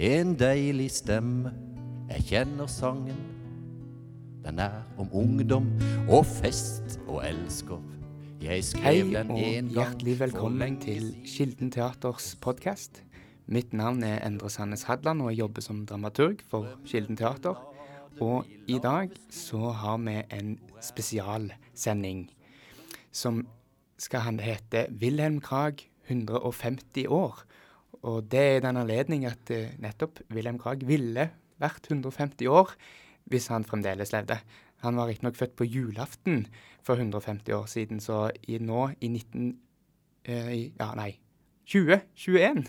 En deilig stemme, jeg kjenner sangen. Den er om ungdom og fest og elskov. Jeg Hei skrev den og en gang hjertelig velkommen til. Kilden Teaters podkast. Mitt navn er Endre Sandnes Hadland, og jeg jobber som dramaturg for Kilden Teater. Og i dag så har vi en spesialsending som skal hete Wilhelm Krag 150 år. Og det er den anledning at eh, nettopp Wilhelm Krag ville vært 150 år hvis han fremdeles levde. Han var riktignok født på julaften for 150 år siden, så i nå i 19... Eh, ja, nei. 2021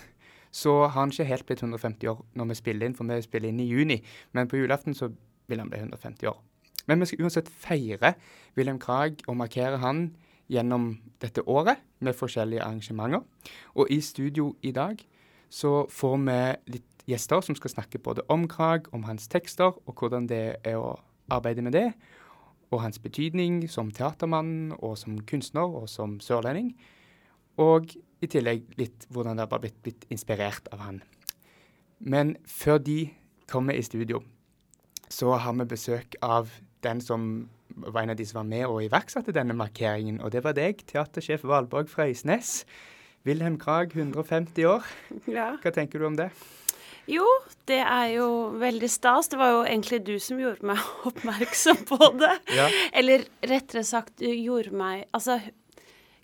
så har han ikke helt blitt 150 år når vi spiller inn, for vi spiller inn i juni. Men på julaften så vil han bli 150 år. Men vi skal uansett feire Wilhelm Krag og markere han gjennom dette året med forskjellige arrangementer. Og i studio i dag så får vi litt gjester som skal snakke både om Krag, om hans tekster, og hvordan det er å arbeide med det, og hans betydning som teatermann og som kunstner og som sørlending. Og i tillegg litt hvordan det har blitt, blitt inspirert av han. Men før de kommer i studio, så har vi besøk av den som var en av de som var med og iverksatte denne markeringen, og det var deg, teatersjef Valborg Frøysnes. Wilhelm Krag, 150 år. Ja. Hva tenker du om det? Jo, det er jo veldig stas. Det var jo egentlig du som gjorde meg oppmerksom på det. Ja. Eller rettere sagt, gjorde meg Altså,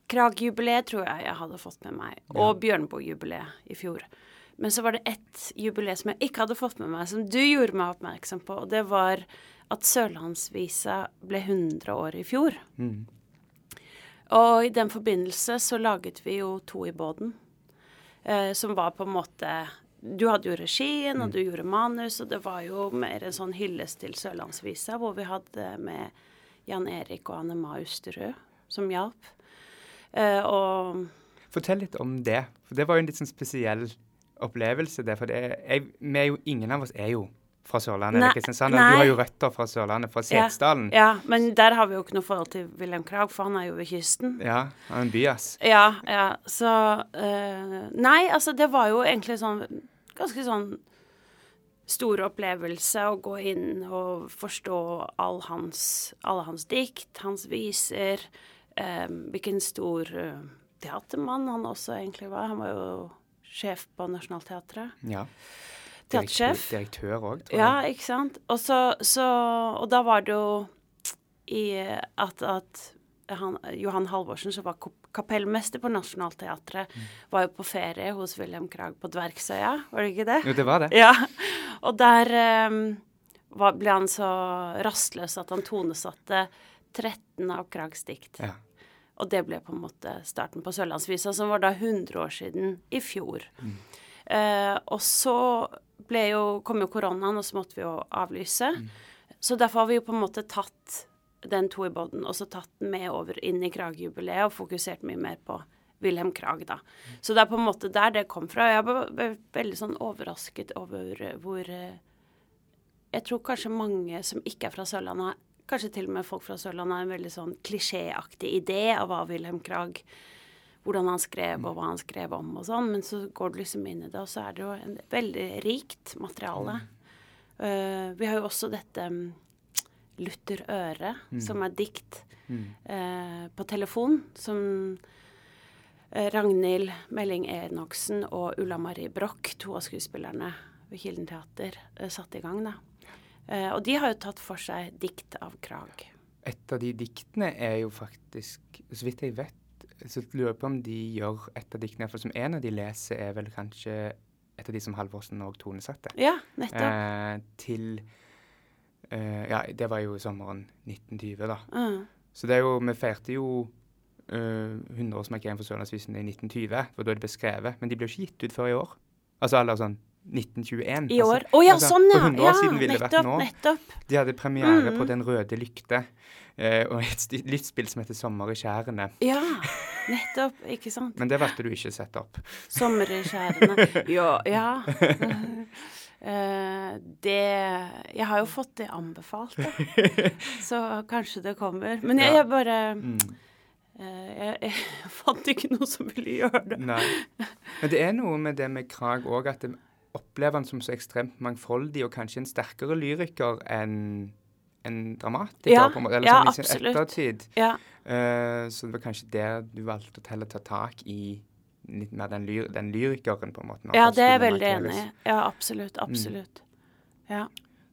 Krag-jubileet tror jeg jeg hadde fått med meg, og Bjørneboe-jubileet i fjor. Men så var det ett jubileet som jeg ikke hadde fått med meg, som du gjorde meg oppmerksom på, og det var at Sørlandsvisa ble 100 år i fjor. Mm. Og i den forbindelse så laget vi jo To i båten, eh, som var på en måte Du hadde jo regien, og du gjorde manus, og det var jo mer en sånn hyllest til Sørlandsvisa, hvor vi hadde med Jan Erik og Anne Ma Usterød som hjalp. Eh, og Fortell litt om det. For det var jo en litt sånn spesiell opplevelse. Det, for det jeg, jo, ingen av oss er jo fra Sørlandet Nei, eller Kristiansand. nei. Du har jo røtter fra Sørlandet, fra ja, Setesdalen. ja, men der har vi jo ikke noe forhold til Wilhelm Krag, for han er jo ved kysten. Ja, han er en byas. Ja, ja, så eh, Nei, altså, det var jo egentlig sånn Ganske sånn stor opplevelse å gå inn og forstå all hans, alle hans dikt, hans viser. eh, hvilken stor eh, teatermann han også egentlig var. Han var jo sjef på Nationaltheatret. Ja. Teatersjef. Direktør òg, tror jeg. Ja, ikke sant. Og så, så Og da var det jo i at, at han, Johan Halvorsen, som var kapellmester på Nationaltheatret, var jo på ferie hos Wilhelm Krag på Dvergsøya, var det ikke det? Jo, det var det. Ja. Og der um, var, ble han så rastløs at han tonesatte 13 av Krags dikt. Ja. Og det ble på en måte starten på Sørlandsvisa, som var da 100 år siden i fjor. Eh, og så jo, kom jo koronaen, og så måtte vi jo avlyse. Så derfor har vi jo på en måte tatt den to i båten, og så tatt den med over inn i Krag-jubileet og fokusert mye mer på Wilhelm Krag, da. Så det er på en måte der det kom fra. Jeg ble veldig sånn overrasket over eh, hvor eh, Jeg tror kanskje mange som ikke er fra Sørlandet, kanskje til og med folk fra Sørlandet, har en veldig sånn klisjéaktig idé av hva Wilhelm Krag hvordan han skrev, og hva han skrev om og sånn. Men så går du liksom inn i det, og så er det jo en veldig rikt materiale. Uh, vi har jo også dette um, Luther Øre, som er dikt eh, på telefon, som uh, Ragnhild Melling Enoksen og Ulla Marie Broch, to av skuespillerne ved Kilden Teater, satte i gang, da. Og de har jo tatt for seg dikt av Krag. Et av de diktene er jo faktisk, så vidt jeg vet, så lurer jeg på om de gjør et av diktene, for som en av de leser, er vel kanskje et av de som Halvorsen og tonesatte. Ja, nettopp. Eh, til eh, Ja, det var jo sommeren 1920, da. Mm. Så det er jo Vi feirte jo uh, 100-årsmarkering for Sørlandsvisen i 1920, For da er det beskrevet. Men de ble jo ikke gitt ut før i år. Altså eller sånn 1921. I år. Å Altså, ja, altså, sånn, ja. For 100 år ja, siden ville det vært nå. nettopp. De hadde premiere Mhm. på Den røde lykte eh, og et livsspill som heter Sommer i skjærene. Ja, nettopp. Ikke sant. Men det valgte du ikke å sette opp. Sommer i skjærene. Ja. ja. Uh, det Jeg har jo fått det anbefalt, da. Så kanskje det kommer. Men jeg, Ja. jeg bare Mm. eh, jeg, jeg fant ikke noe som ville gjøre det. Nei. Men det er noe med det med Krag òg, at det, opplever han som så ekstremt mangfoldig, og kanskje en sterkere lyriker enn en dramatiker, Ja, på en måte, eller ja, sånn i sin ettertid. Ja. Uh, så det var kanskje der du valgte å ta tak i litt mer den, lyr den lyrikeren, på en måte. ja, det er jeg veldig enig i. Ja, absolutt. Absolutt. Ja.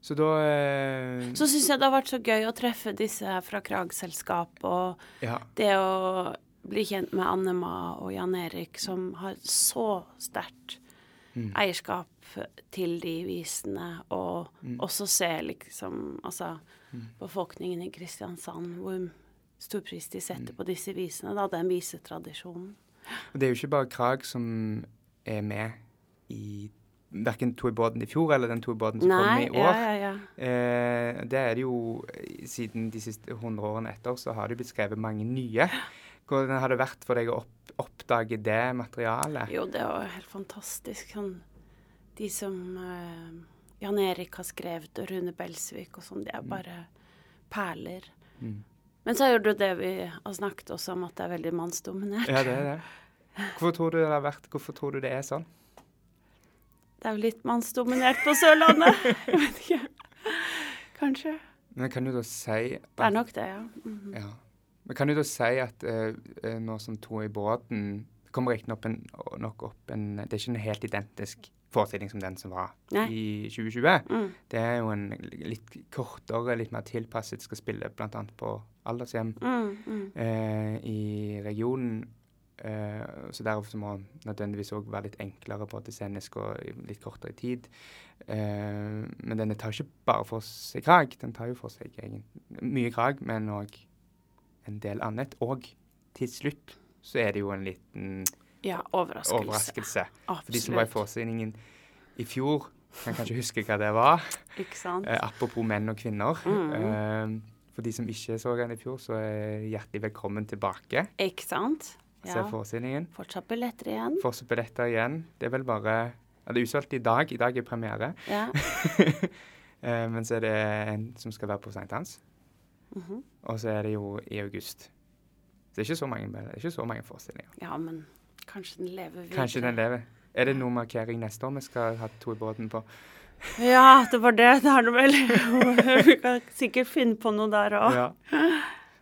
Så da eh, Så syns jeg det har vært så gøy å treffe disse fra Krag-selskap, og Ja. det å bli kjent med Annema og Jan Erik, som har så sterkt Mm. eierskap til de visene, og Mm. også se liksom Altså befolkningen i Kristiansand, hvor stor pris de setter Mm. på disse visene, da, den visetradisjonen. Og det er jo ikke bare Krag som er med i verken i båten i fjor eller den To i båten som Nei, i ja, år. ja, ja. Eh, det er det jo Siden de siste 100 årene etter så har det blitt skrevet mange nye. Hvordan har det vært for deg å opp, oppdage det materialet? Jo, det var helt fantastisk. Sånn, de som uh, Jan Erik har skrevet, og Rune Belsvik og sånn, de er bare perler. Mm. Men så er det jo det vi har snakket også om, at det er veldig mannsdominert. Ja, det er det. Hvorfor tror du det har vært Hvorfor tror du det er sånn? Det er jo litt mannsdominert på Sørlandet. Jeg vet ikke. Kanskje. Men kan du da si Det er nok det, ja. Mhm. Ja. Men kan du da si at eh, eh, nå som to i båten kommer riktignok nok opp en Det er ikke en helt identisk forestilling som den som var Nei. i 2020. Mm. Det er jo en litt kortere, litt mer tilpasset, skal spille bl.a. på aldershjem Mm, mm. eh, i regionen. Eh, så derfor så må den nødvendigvis òg være litt enklere både scenisk og litt kortere i tid. Eh, men denne tar ikke bare for seg krag, den tar jo for seg egentlig, mye krag, men òg en del annet. Og til slutt så er det jo en liten Ja, overraskelse. overraskelse. For de som var i forestillingen i fjor, kan kanskje huske hva det var. Ikke sant? Eh, apropos menn og kvinner. Mm. Eh, for de som ikke så den i fjor, så er hjertelig velkommen tilbake. Ikke sant? Se Ja. forestillingen. Fortsatt billetter igjen. Fortsatt billetter igjen. Det er vel bare ja, Det er utsolgt i dag. I dag er premiere. Ja. Eh, men så er det en som skal være på St. Mhm. Og så er det jo i august. Så det er ikke så mange, det er ikke så mange forestillinger. ja, men kanskje den lever videre. Kanskje den lever. Er det noe markering neste år vi skal ha to i båten på? Ja, det var det. Det er det vel. Vi kan sikkert finne på noe der òg. Ja.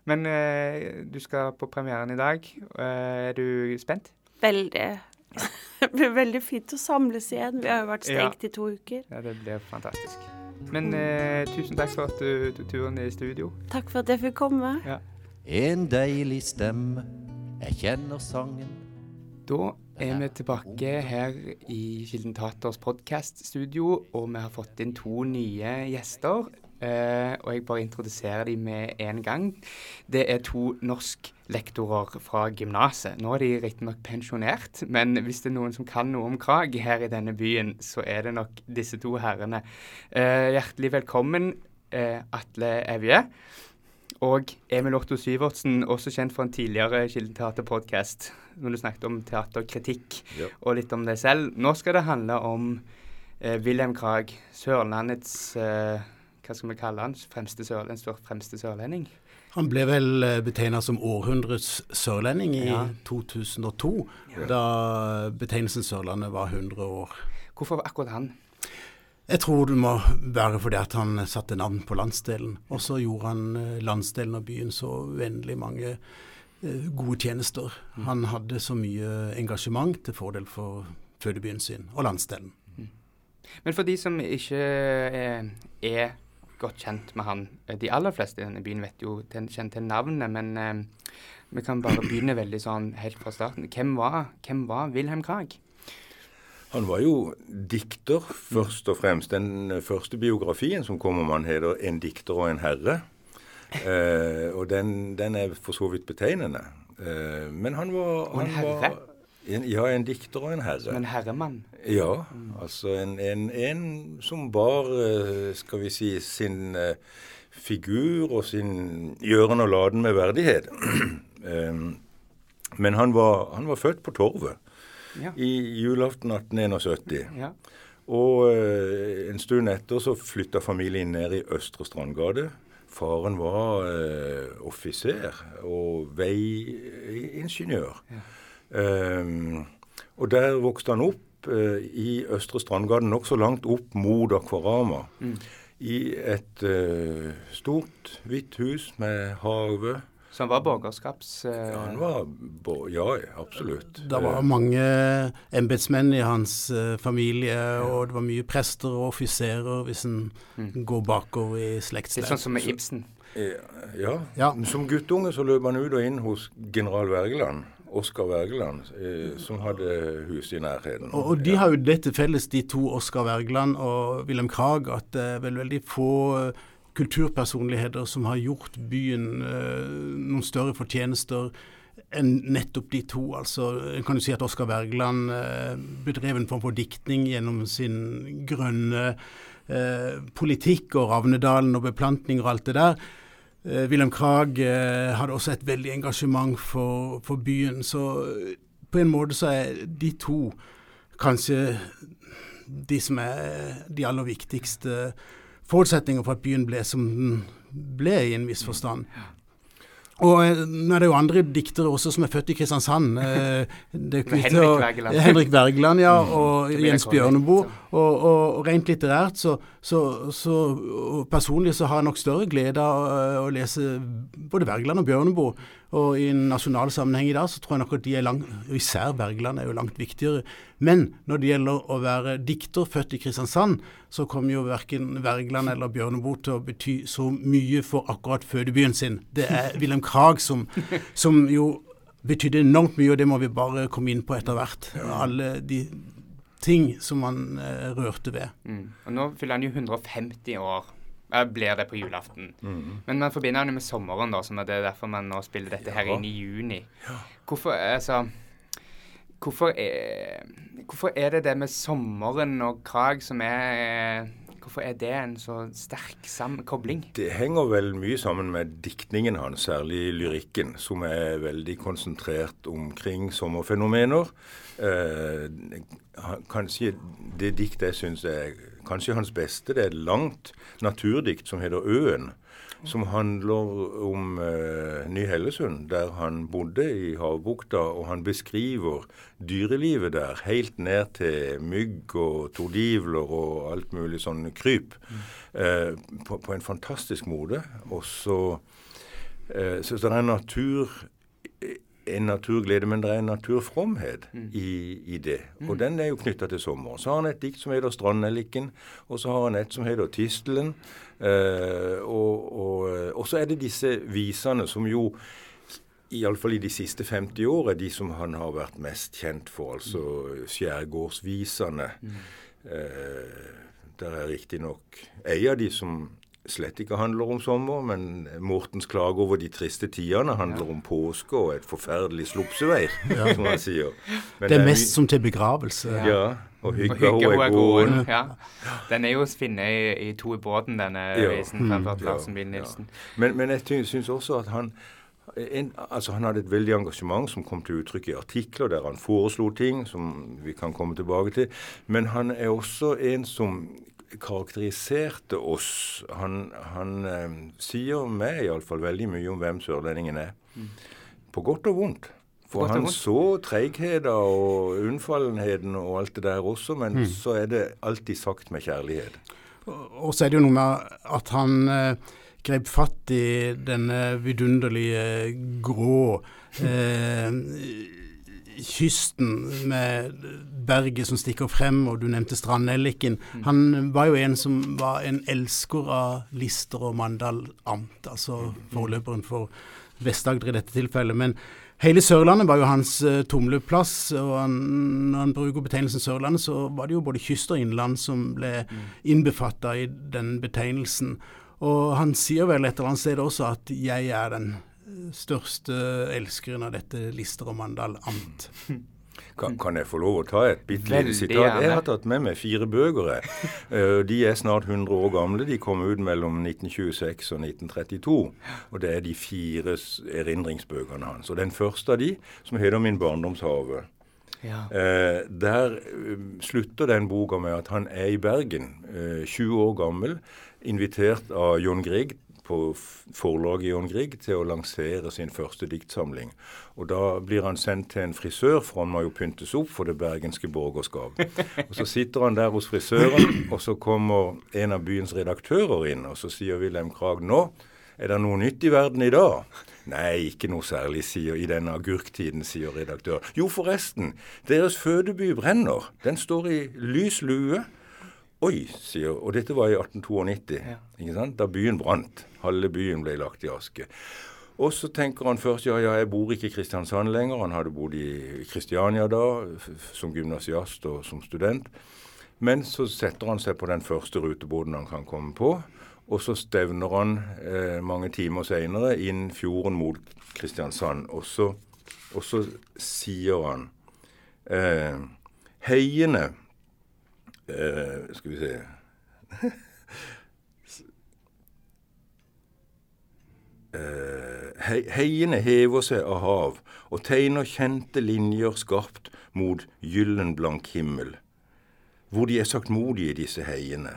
Men eh, du skal på premieren i dag. Eh, er du spent? Veldig. Det blir veldig fint å samles igjen. Vi har jo vært Ja. i to uker. Ja, det blir fantastisk. Men eh, tusen takk for at du tok turen i studio. Takk for at jeg fikk komme. En deilig stemme, jeg kjenner sangen. Da er vi tilbake her i Kilden Taters podkaststudio, og vi har fått inn to nye gjester. Eh, og jeg bare introduserer dem med en gang. Det er to norsklektorer fra gymnaset. Nå er de riktignok pensjonert, men hvis det er noen som kan noe om Krag her i denne byen, så er det nok disse to herrene. Eh, hjertelig velkommen, eh, Atle Evje. Og Emil Otto Syvertsen, også kjent for en tidligere Kilden Teater-podkast, når du snakket om teaterkritikk Ja. og litt om deg selv. Nå skal det handle om Wilhelm Krag, Sørlandets eh, Hva skal vi kalle han? Fremste sørlending, den fremste sørlending? Han ble vel betegna som århundrets sørlending i Ja. 2002, da betegnelsen Sørlandet var 100 år. Hvorfor akkurat han? Jeg tror det må være fordi at han satte navn på landsdelen. Og så gjorde han eh, landsdelen og byen så uendelig mange eh, gode tjenester. Han hadde så mye engasjement til fordel for fødebyen sin og landsdelen. Men for de som ikke er godt kjent med han eh, De aller fleste i denne byen vet jo kjent til navnet, men eh, vi kan bare begynne veldig sånn helt fra starten. Hvem var, hvem var Wilhelm Krag? Han var jo dikter, først og fremst. Den første biografien som kom om han, heter 'En dikter og en herre'. Eh, og den, den er for så vidt betegnende. Eh, men han var han var-? En, ja, en dikter og en herre. Som en herremann? Ja, altså en, en, en som bar, eh, skal vi si, sin uh, figur og sin gjøren og laden med verdighet. um, Men han var, han var født på Torvet Ja. i julaften 1871. ja. Og uh, en stund etter så flytta familien ned i Østre Strandgate. Faren var uh, offiser og veiingeniør. Ehm, og der vokste han opp eh, i Østre Strandgate, nokså langt opp mot Akvarama. Mm. I et eh, stort, hvitt hus med hage. Som var borgerskaps... eh, Ja, han var bo- Ja, absolutt. Det var Eh, mange embetsmenn i hans eh, familie, og det var mye prester og offiserer, hvis en Mm. går bakover i Litt sånn som med Ibsen. Så, ja. Ja. Som guttunge så løp han ut og inn hos general Wergeland. Oskar Wergeland, eh, som hadde hus i nærheten. Og, og de har jo det til felles, de to, Oskar Wergeland og Wilhelm Krag, at det er vel veldig få eh, kulturpersonligheter som har gjort byen eh, noen større fortjenester enn nettopp de to. Altså, En kan jo si at Oskar Wergeland eh, bedrev en form for diktning gjennom sin grønne eh, politikk og Ravnedalen og beplantning og alt det der. Eh, Wilhelm Krag eh, hadde også et veldig engasjement for, for byen. Så eh, på en måte så er de to kanskje de som er de aller viktigste forutsetningene for at byen ble som den ble, i en viss forstand. Og eh, nå er det jo andre diktere også som er født i Kristiansand. Eh, det Henrik Wergeland. Ja, og Jens Bjørneboe. Og, og, rent litterært så, så, så Personlig så har jeg nok større glede av øh, å lese både Wergeland og Bjørneboe. Og i en nasjonal sammenheng i dag så tror jeg nok at de er langt Især Bergland er jo langt viktigere. Men når det gjelder å være dikter født i Kristiansand, så kommer jo verken Wergeland eller Bjørneboe til å bety så mye for akkurat fødebyen sin. Det er Wilhelm Krag som, som jo betydde enormt mye, og det må vi bare komme inn på etter hvert. Alle de ting som han eh, rørte ved. Mm. Og nå fyller han jo 150 år. Blir det på julaften. Mm. Men man forbinder det jo med sommeren, da, som er det derfor man nå spiller dette her Ja. inn i juni. Hvorfor, altså hvorfor er, hvorfor er det det med sommeren og Krag som er Hvorfor er det en så sterk samkobling? Det henger vel mye sammen med diktningen hans, særlig lyrikken, som er veldig konsentrert omkring sommerfenomener. Eh, kanskje det diktet jeg syns er kanskje hans beste, det er et langt naturdikt som heter 'Øen'. Som handler om eh, Ny-Hellesund, der han bodde i havbukta. Og han beskriver dyrelivet der, helt ned til mygg og tordivler og alt mulig sånn kryp. Eh, på, på en fantastisk måte. Og så eh, Så det er en natur en naturglede, men det er en naturfromhet i, i det. Og den er jo knytta til sommer. Så har han et dikt som heter 'Strandnelliken', og så har han et som heter 'Tistelen'. Eh, og, og, og så er det disse visene som jo Iallfall i de siste 50 år er de som han har vært mest kjent for, altså skjærgårdsvisene. Eh, der er riktignok ei av de som slett ikke handler om sommer, men Mortens klage over de triste tidene handler om påske og et forferdelig slupseveir, som han sier. Men Det er mest som til begravelse. Ja, og Og hygge hun hun er god. gåen. Ja. Den er jo å finne i, i To i båten, denne visen fremført Ja, Larsen Bill Nilsen. Men, men jeg syns også at han en, altså han hadde et veldig engasjement som kom til uttrykk i artikler der han foreslo ting som vi kan komme tilbake til. Men han er også en som karakteriserte oss. Han, han eh, sier meg iallfall veldig mye om hvem sørlendingen er. På godt og vondt. For godt han vondt. så treigheten og unnfallenheten og alt det der også, men så er det alltid sagt med kjærlighet. Og så er det jo noe med at han eh, grep fatt i denne vidunderlige grå eh, kysten med berget som stikker frem, og du nevnte strandnelliken. Han var jo en som var en elsker av Lister og Mandal amt, altså forløperen for Vest-Agder i dette tilfellet. Men hele Sørlandet var jo hans eh, tumleplass, og han, når han bruker betegnelsen Sørlandet, så var det jo både kyst og innland som ble innbefatta i den betegnelsen. Og han sier vel et eller annet sted også at 'jeg er den største elskeren av dette Lister og Mandal amt'. Kan, kan jeg få lov å ta et bitte lite sitat? gjerne. Jeg har tatt med meg fire bøker. Eh, De er snart 100 år gamle. De kom ut mellom 1926 og 1932. Og det er de fire erindringsbøkene hans. Og den første av de, som heter 'Min barndomshave', Ja. Eh, der eh, slutter den boka med at han er i Bergen, eh, 20 år gammel, invitert av John Grieg på forlaget John Grieg til å lansere sin første diktsamling. Og Da blir han sendt til en frisør, for han må jo pyntes opp for det bergenske borgerskap. Og Så sitter han der hos frisøren, og så kommer en av byens redaktører inn, og så sier Wilhelm Krag nå er det noe nytt i verden i dag? Nei, ikke noe særlig, sier i denne agurktiden, sier redaktør. Jo, forresten, deres fødeby brenner. Den står i lys lue. Oi, sier Og dette var i 1892, ja. da byen brant. Halve byen ble lagt i aske. Og så tenker han først ja, ja, jeg bor ikke i Kristiansand lenger. Han hadde bodd i Kristiania da, som gymnasiast og som student. Men så setter han seg på den første rutebåten han kan komme på. Og så stevner han eh, mange timer seinere inn fjorden mot Kristiansand. Og så, og så sier han eh, Heiene eh, skal vi se uh, Heiene hever seg av hav og tegner kjente linjer skarpt mot gyllenblank himmel, hvor de er saktmodige, disse heiene.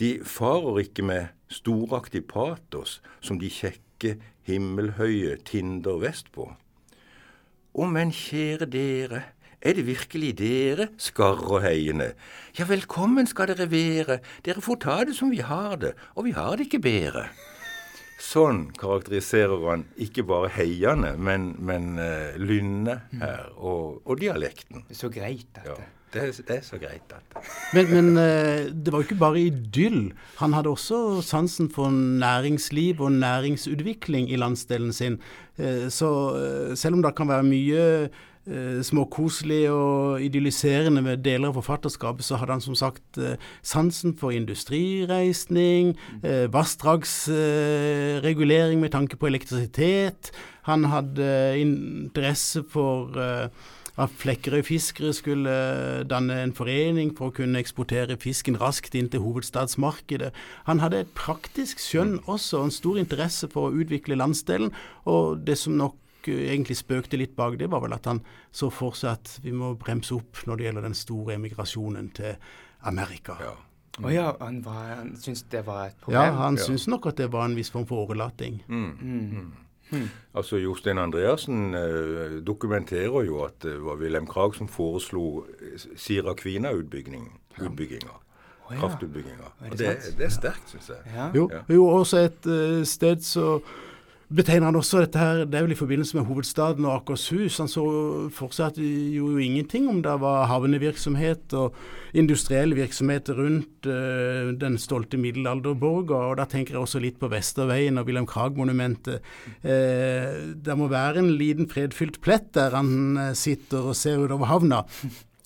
De farer ikke med storaktig patos som de kjekke, himmelhøye tinder vestpå. Å, men kjære dere, er det virkelig dere, skarrer heiene? Ja, velkommen skal dere være, dere får ta det som vi har det, og vi har det ikke bedre. Sånn karakteriserer han ikke bare heiene, men, men uh, lynnet her, og, og, dialekten. Så greit, dette. Ja. Det det er, så greit, dette. Men, men uh, det var jo ikke bare idyll. Han hadde også sansen for næringsliv og næringsutvikling i landsdelen sin. Uh, så selv om det kan være mye eh, småkoselig og idylliserende med deler av forfatterskapet, så hadde han som sagt eh, sansen for industrireisning, eh, vassdragsregulering med tanke på elektrisitet. Han hadde interesse for eh, at Flekkerøy fiskere skulle danne en forening for å kunne eksportere fisken raskt inn til hovedstadsmarkedet. Han hadde et praktisk skjønn også, og en stor interesse for å utvikle landsdelen. Og det som nok egentlig spøkte litt bak det, var vel at han så for seg at vi må bremse opp når det gjelder den store emigrasjonen til Amerika. Ja. Mm. oh, ja, han, var, han syntes det var et problem? Ja, han ja. syntes nok at det var en viss form for årelating. Mm. Mm. Mm. Altså Jostein Andreassen eh, dokumenterer jo at det var Wilhelm Krag som foreslo Sira-Kvina-utbygginga. Oh, ja. Kraftutbygginga. Det, det, det, er sterkt, syns jeg. Ja. Jo, jo, også et uh, sted så betegner han også dette her, det er vel i forbindelse med hovedstaden og Akershus. Han så for seg at det gjorde jo ingenting om det var havnevirksomhet og industriell virksomhet rundt uh, den stolte middelalderborga. Og da tenker jeg også litt på Vesterveien og Wilhelm Krag-monumentet. Uh, det må være en liten fredfylt plett der han uh, sitter og ser utover havna.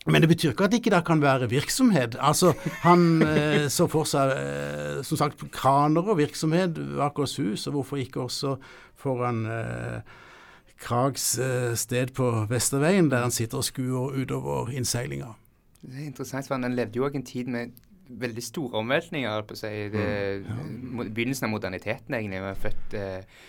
Men det betyr ikke at det ikke kan være virksomhet. Altså, Han eh, så for seg eh, som sagt kraner og virksomhet ved Akershus, og hvorfor ikke også foran eh, Krags eh, sted på Vesterveien, der han sitter og skuer utover innseilinga. Det er interessant, for Han levde jo òg en tid med veldig store omveltninger. på seg. Det, mm. ja. Begynnelsen av moderniteten, egentlig. Han var født eh,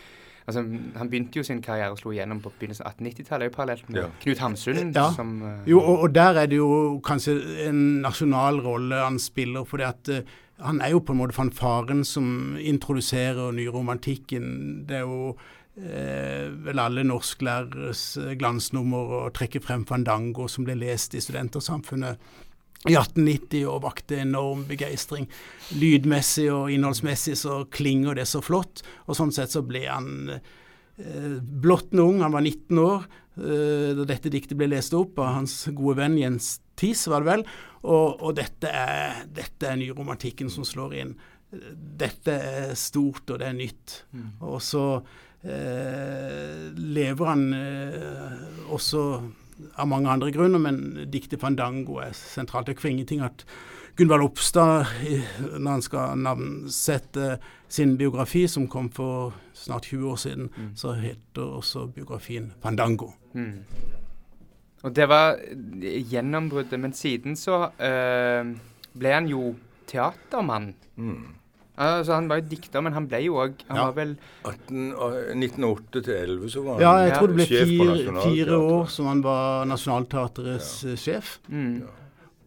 Altså, han begynte jo sin karriere og slo igjennom på begynnelsen av 1890-tallet, parallelt med ja. Knut Hamsun. Ja. Som, uh, jo, og, og, der er det jo kanskje en nasjonal rolle han spiller. fordi at uh, han er jo på en måte fanfaren som introduserer nyromantikken. Det er jo eh, vel alle norsklæreres glansnummer å trekke frem Fandango, som ble lest i Studentersamfunnet i 1890 og vakte enorm begeistring. Lydmessig og innholdsmessig så klinger det så flott, og sånn sett så ble han eh, blottende ung, han var 19 år eh, da dette diktet ble lest opp av hans gode venn Jens Thies, var det vel, og, og dette, er, dette er nyromantikken som slår inn. Dette er stort, og det er nytt. Mm. Og så eh, lever han eh, også av mange andre grunner, men diktet Fandango er sentralt. Det er ingenting at Gunvald Opstad, når han skal navnsette sin biografi, som kom for snart 20 år siden, mm. så heter også biografien Fandango. Mm. Og det var gjennombruddet. Men siden så øh, ble han jo teatermann. Mm. Altså, han var jo dikter, men han ble jo òg Han ja. var vel 1908 til 11 så var han ja, jeg tror det ble fire, fire år som han var Nationaltheatrets ja. Eh, sjef. Mm.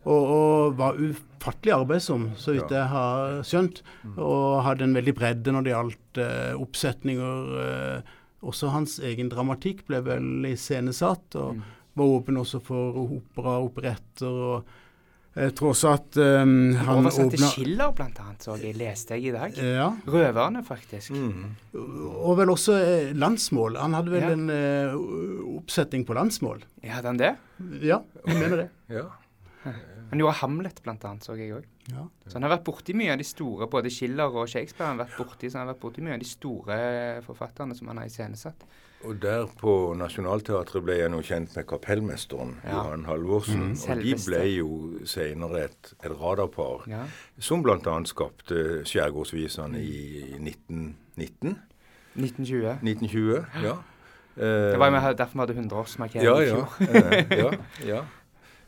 Og, og var ufattelig arbeidsom, så vidt jeg har skjønt. Og hadde en veldig bredde når det gjaldt uh, oppsetninger. Uh, også hans egen dramatikk ble vel iscenesatt, og var åpen også for opera, operetter. og jeg tror også at um, han Oversatte åpna Schiller, blant annet, så jeg leste jeg i dag. ja, Røverne, faktisk. Mm. og vel også eh, landsmål. Han hadde vel Ja. en eh, oppsetning på landsmål. Ja, hadde han det? Ja, jeg mener det. Ja. Han gjorde Hamlet, blant annet, så jeg òg. Ja. Så han har vært borti mye av de store, både Schiller og Shakespeare. Han har vært borti, så han har vært borti mye av de store forfatterne som han har iscenesatt. Og der på Nationaltheatret ble jeg nå kjent med kapellmesteren Ja. Johan Halvorsen. og de ble jo senere et, et radarpar Ja. som bl.a. skapte Skjærgårdsvisene i 1919. 1920. 1920, ja. Det var jo med- derfor vi hadde 100-årsmarkering ja, i ja, fjor. ja, ja, ja.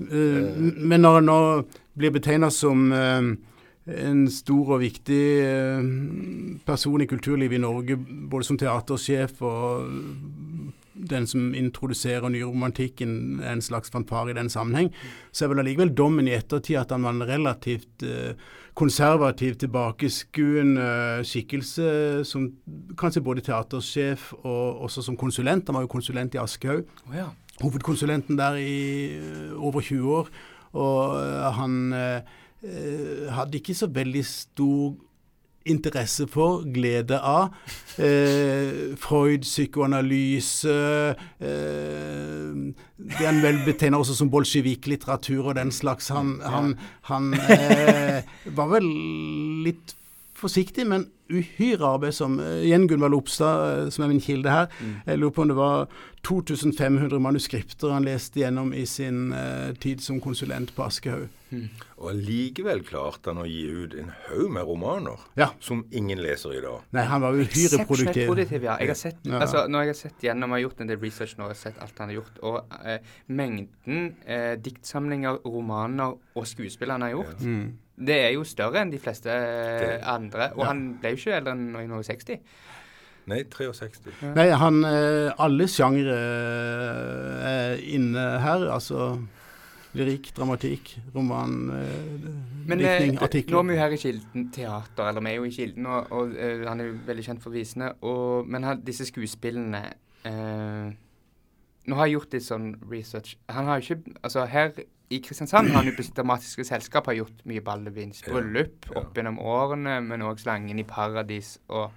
Eh, Men når han nå blir betegna som eh, en stor og viktig eh, person i kulturlivet i Norge, både som teatersjef og den som introduserer nyromantikken, en slags fanfare i den sammenheng, så er vel allikevel dommen i ettertid at han var en relativt eh, konservativ, tilbakeskuende skikkelse, som kanskje både teatersjef og også som konsulent. Han var jo konsulent i Aschehoug Oh, ja. hovedkonsulenten der i over 20 år. Og han hadde ikke så veldig stor interesse for, glede av, eh, Freud, psykoanalyse eh, Det han vel betegner også som bolsjevik-litteratur og den slags. Han, han, han eh, var vel litt forsiktig, men uhyre arbeidsom. Eh, Igjen Gunvald Opstad, eh, som er min kilde her. Jeg lurer på om det var 2500 manuskripter han leste gjennom i sin eh, tid som konsulent på Aschehoug. Og allikevel klarte han å gi ut en haug med romaner Ja. som ingen leser i dag. Nei, han var uhyre produktiv. produktiv, ja. Jeg har sett, Ja. altså, når jeg har sett gjennom, jeg har gjort en del research nå, jeg har sett alt han har gjort, og eh, mengden eh, diktsamlinger, romaner og skuespill han har gjort, Mm. det er jo større enn de fleste eh, Det- andre. Og Ja. han ble jo ikke eldre enn når han var 60. Nei, 63. Nei, han eh, Alle sjangre eh, er inne her. Altså lyrikk, dramatikk, roman, eh, Men eh, diktning, nå er vi jo her i Kilden teater, eller vi er jo i Kilden, og, og uh, han er jo veldig kjent for visene. Og, men han, disse skuespillene uh, Nå har jeg gjort litt sånn research. Han har jo ikke Altså her i Kristiansand har han jo på sitt dramatiske selskap har gjort mye Ballevins Ja, bryllup ja. opp gjennom årene, men òg Slangen i paradis og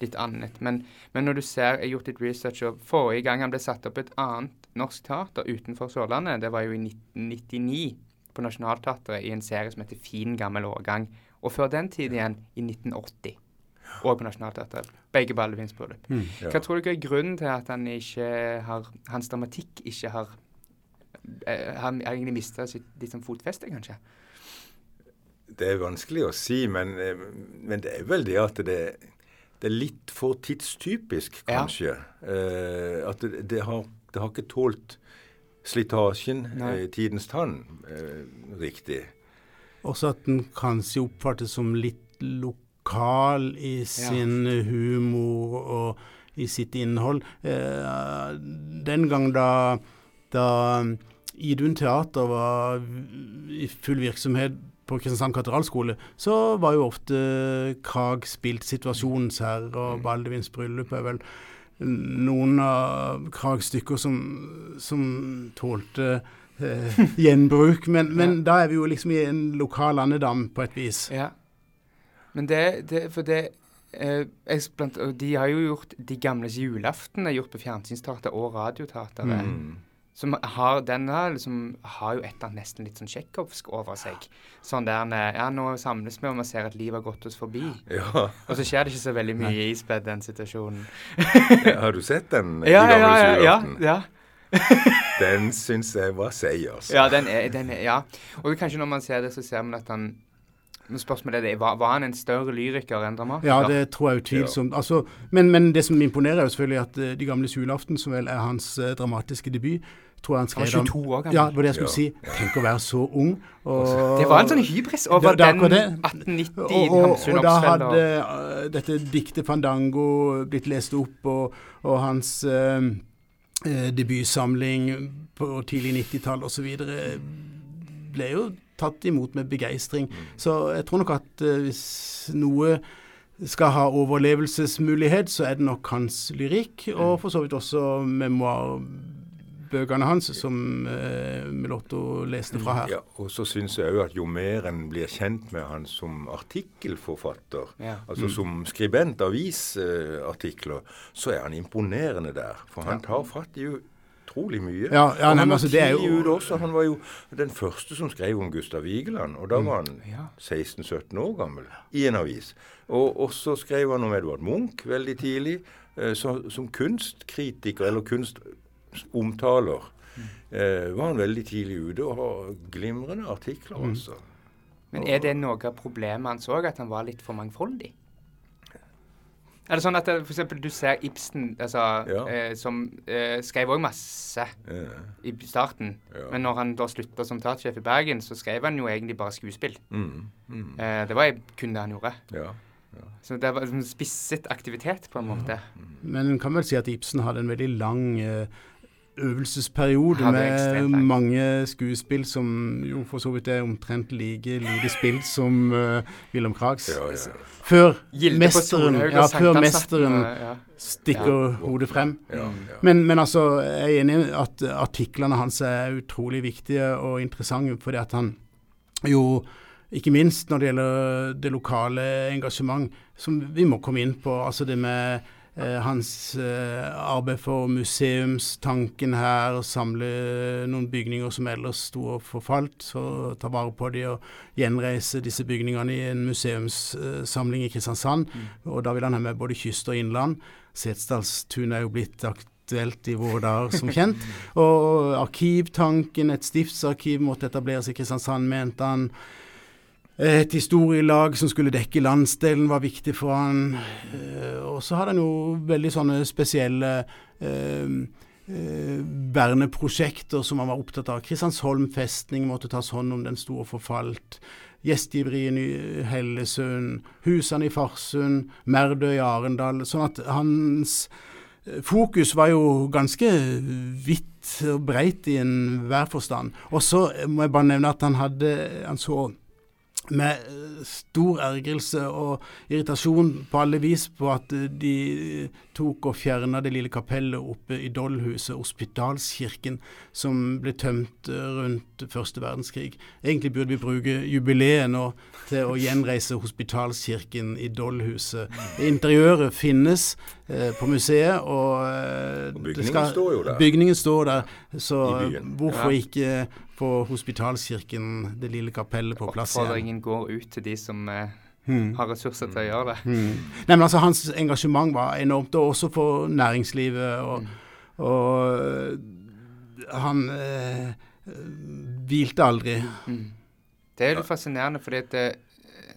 litt annet. Men, men når du ser Jeg har gjort litt research, og forrige gang han ble satt opp et annet norsk teater utenfor Sørlandet, det var jo i 1999 på Nationaltheatret i en serie som heter Fin gammel årgang. Og før den tid igjen, i 1980. Og på Nationaltheatret. Begge Ballevins bryllup. Mm. Ja. Hva tror dere er grunnen til at han ikke har, hans dramatikk ikke har eh, Han har egentlig mista sitt sånn fotfeste, kanskje? Det er vanskelig å si, men, eh, men det er vel det at det, det er litt for tidstypisk, Ja. kanskje. Eh, at det, det, har, det har ikke tålt slitasjen, eh, tidens tann, eh, riktig. Også at den kanskje oppfattes som litt lokal i sin humor og i sitt innhold. Eh, den gang da, da Idun Teater var i full virksomhet på Kristiansand katedralskole, så var jo ofte Krag spilt situasjonsherre, og Baldevins bryllup er vel noen av Krags stykker som, som tålte eh, gjenbruk. Men, men da er vi jo liksom i en lokal andedam på et vis. Ja. Men det, det For det eh, jeg, blant, De har jo gjort De gamles julaften er gjort på fjernsynsteater og Radioteatret. Mm. Som har, den har, liksom, har jo et eller annet nesten litt sånn tsjekkovsk over seg. Sånn der med Ja, nå samles vi, og vi ser at livet har gått oss forbi. Ja. Og så skjer det ikke så veldig mye ispedd den situasjonen. Har du sett den? Ja, De ja, ja. ja, ja. Den syns jeg var seig, altså. Ja, den er, den er, ja. Og kanskje når man ser det, så ser man at han men Spørsmålet er det, var, var han en større lyriker enn dramatiker? Ja, det tror jeg utvilsomt. Altså, men, men det som imponerer, er jo selvfølgelig at uh, De gamles julaften, som vel er hans uh, dramatiske debut tror jeg han Han skrev var om- 22 år gammel. Ja, det var det jeg skulle Ja. si. Tenk å være så ung. Og, Det var en sånn hybris over er den 1890 og, og, og da hadde og uh, dette diktet Fandango blitt lest opp, og, og hans uh, eh, debutsamling på tidlig 90-tall osv. ble jo tatt imot med begeistring. Så jeg tror nok at eh, hvis noe skal ha overlevelsesmulighet, så er det nok hans lyrikk, og for så vidt også memoarbøkene hans, som eh, Melotto leste fra her. Ja, og så syns jeg òg at jo mer en blir kjent med han som artikkelforfatter, Ja. altså som skribent avisartikler, så er han imponerende der. For han tar fatt i utrolig mye. Ja, ja, og nei, han men altså, det er jo- også. Han var jo den første som skrev om Gustav Vigeland, og da var han Ja. 16-17 år gammel i en avis. Og også skrev han om Edvard Munch veldig tidlig, eh, så, som kunstkritiker eller kunstomtaler. Eh, var han veldig tidlig ute og har glimrende artikler, altså. Men er det noe av problemet hans òg, at han var litt for mangfoldig? Er det sånn at f.eks. for eksempel, du ser Ibsen, altså, Ja. eh, som eh, skrev òg masse ja. i starten. Ja. Men når han da slutta som teatersjef i Bergen, så skrev han jo egentlig bare skuespill. mm, mm, Eh, det var kun det han gjorde. ja. Så det var en spisset aktivitet, på en måte. Men en kan vel si at Ibsen hadde en veldig lang eh, øvelsesperiode med mange skuespill som jo for så vidt er omtrent like lite spilt som uh, Wilhelm Krags. ja, ja. Før Gilde mesteren, ja, før mesteren ja. stikker hodet frem. ja, ja. Men, men altså, jeg er enig i at artiklene hans er utrolig viktige og interessante, fordi at han jo ikke minst når det gjelder det lokale engasjement, som vi må komme inn på. Altså det med hans eh, arbeid for museumstanken her, å samle noen bygninger som ellers sto og forfalt, så ta vare på de og gjenreise disse bygningene i en museumssamling i Kristiansand. Og da vil han ha med både kyst og innland. Setesdalstun er jo blitt aktuelt i våre dager, som kjent. Og arkivtanken, et stiftsarkiv måtte etableres i Kristiansand, mente han. Et historielag som skulle dekke landsdelen var viktig for han. Eh, og så hadde han jo veldig sånne spesielle eh, eh, verneprosjekter som han var opptatt av. Kristiansholm festning måtte tas hånd om, den sto og forfalt. Gjestgiveriet i Hellesund, husene i Farsund, Merdø i Arendal. Sånn at hans eh, fokus var jo ganske vidt og breit i enhver forstand. Og så må jeg bare nevne at han hadde Han så med eh, stor ergrelse og irritasjon på alle vis på at eh, de tok og fjerna det lille kapellet oppe i Dollhuset, Hospitalskirken, som ble tømt eh, rundt første verdenskrig. Egentlig burde vi bruke jubileet nå til å gjenreise Hospitalskirken i Dollhuset. Interiøret finnes eh, på museet, og, eh, Og det bygningen står jo der. Bygningen står der, så hvorfor Ja. ikke få Hospitalskirken, det lille kapellet, på plass igjen? Oppfordringen går ut til de som eh, mm. har ressurser til å gjøre det. Mm. Nei, men altså Hans engasjement var enormt, og også for næringslivet. Og, Mm. og og han eh, hvilte aldri. Mm. Det er jo litt fascinerende, fordi at eh,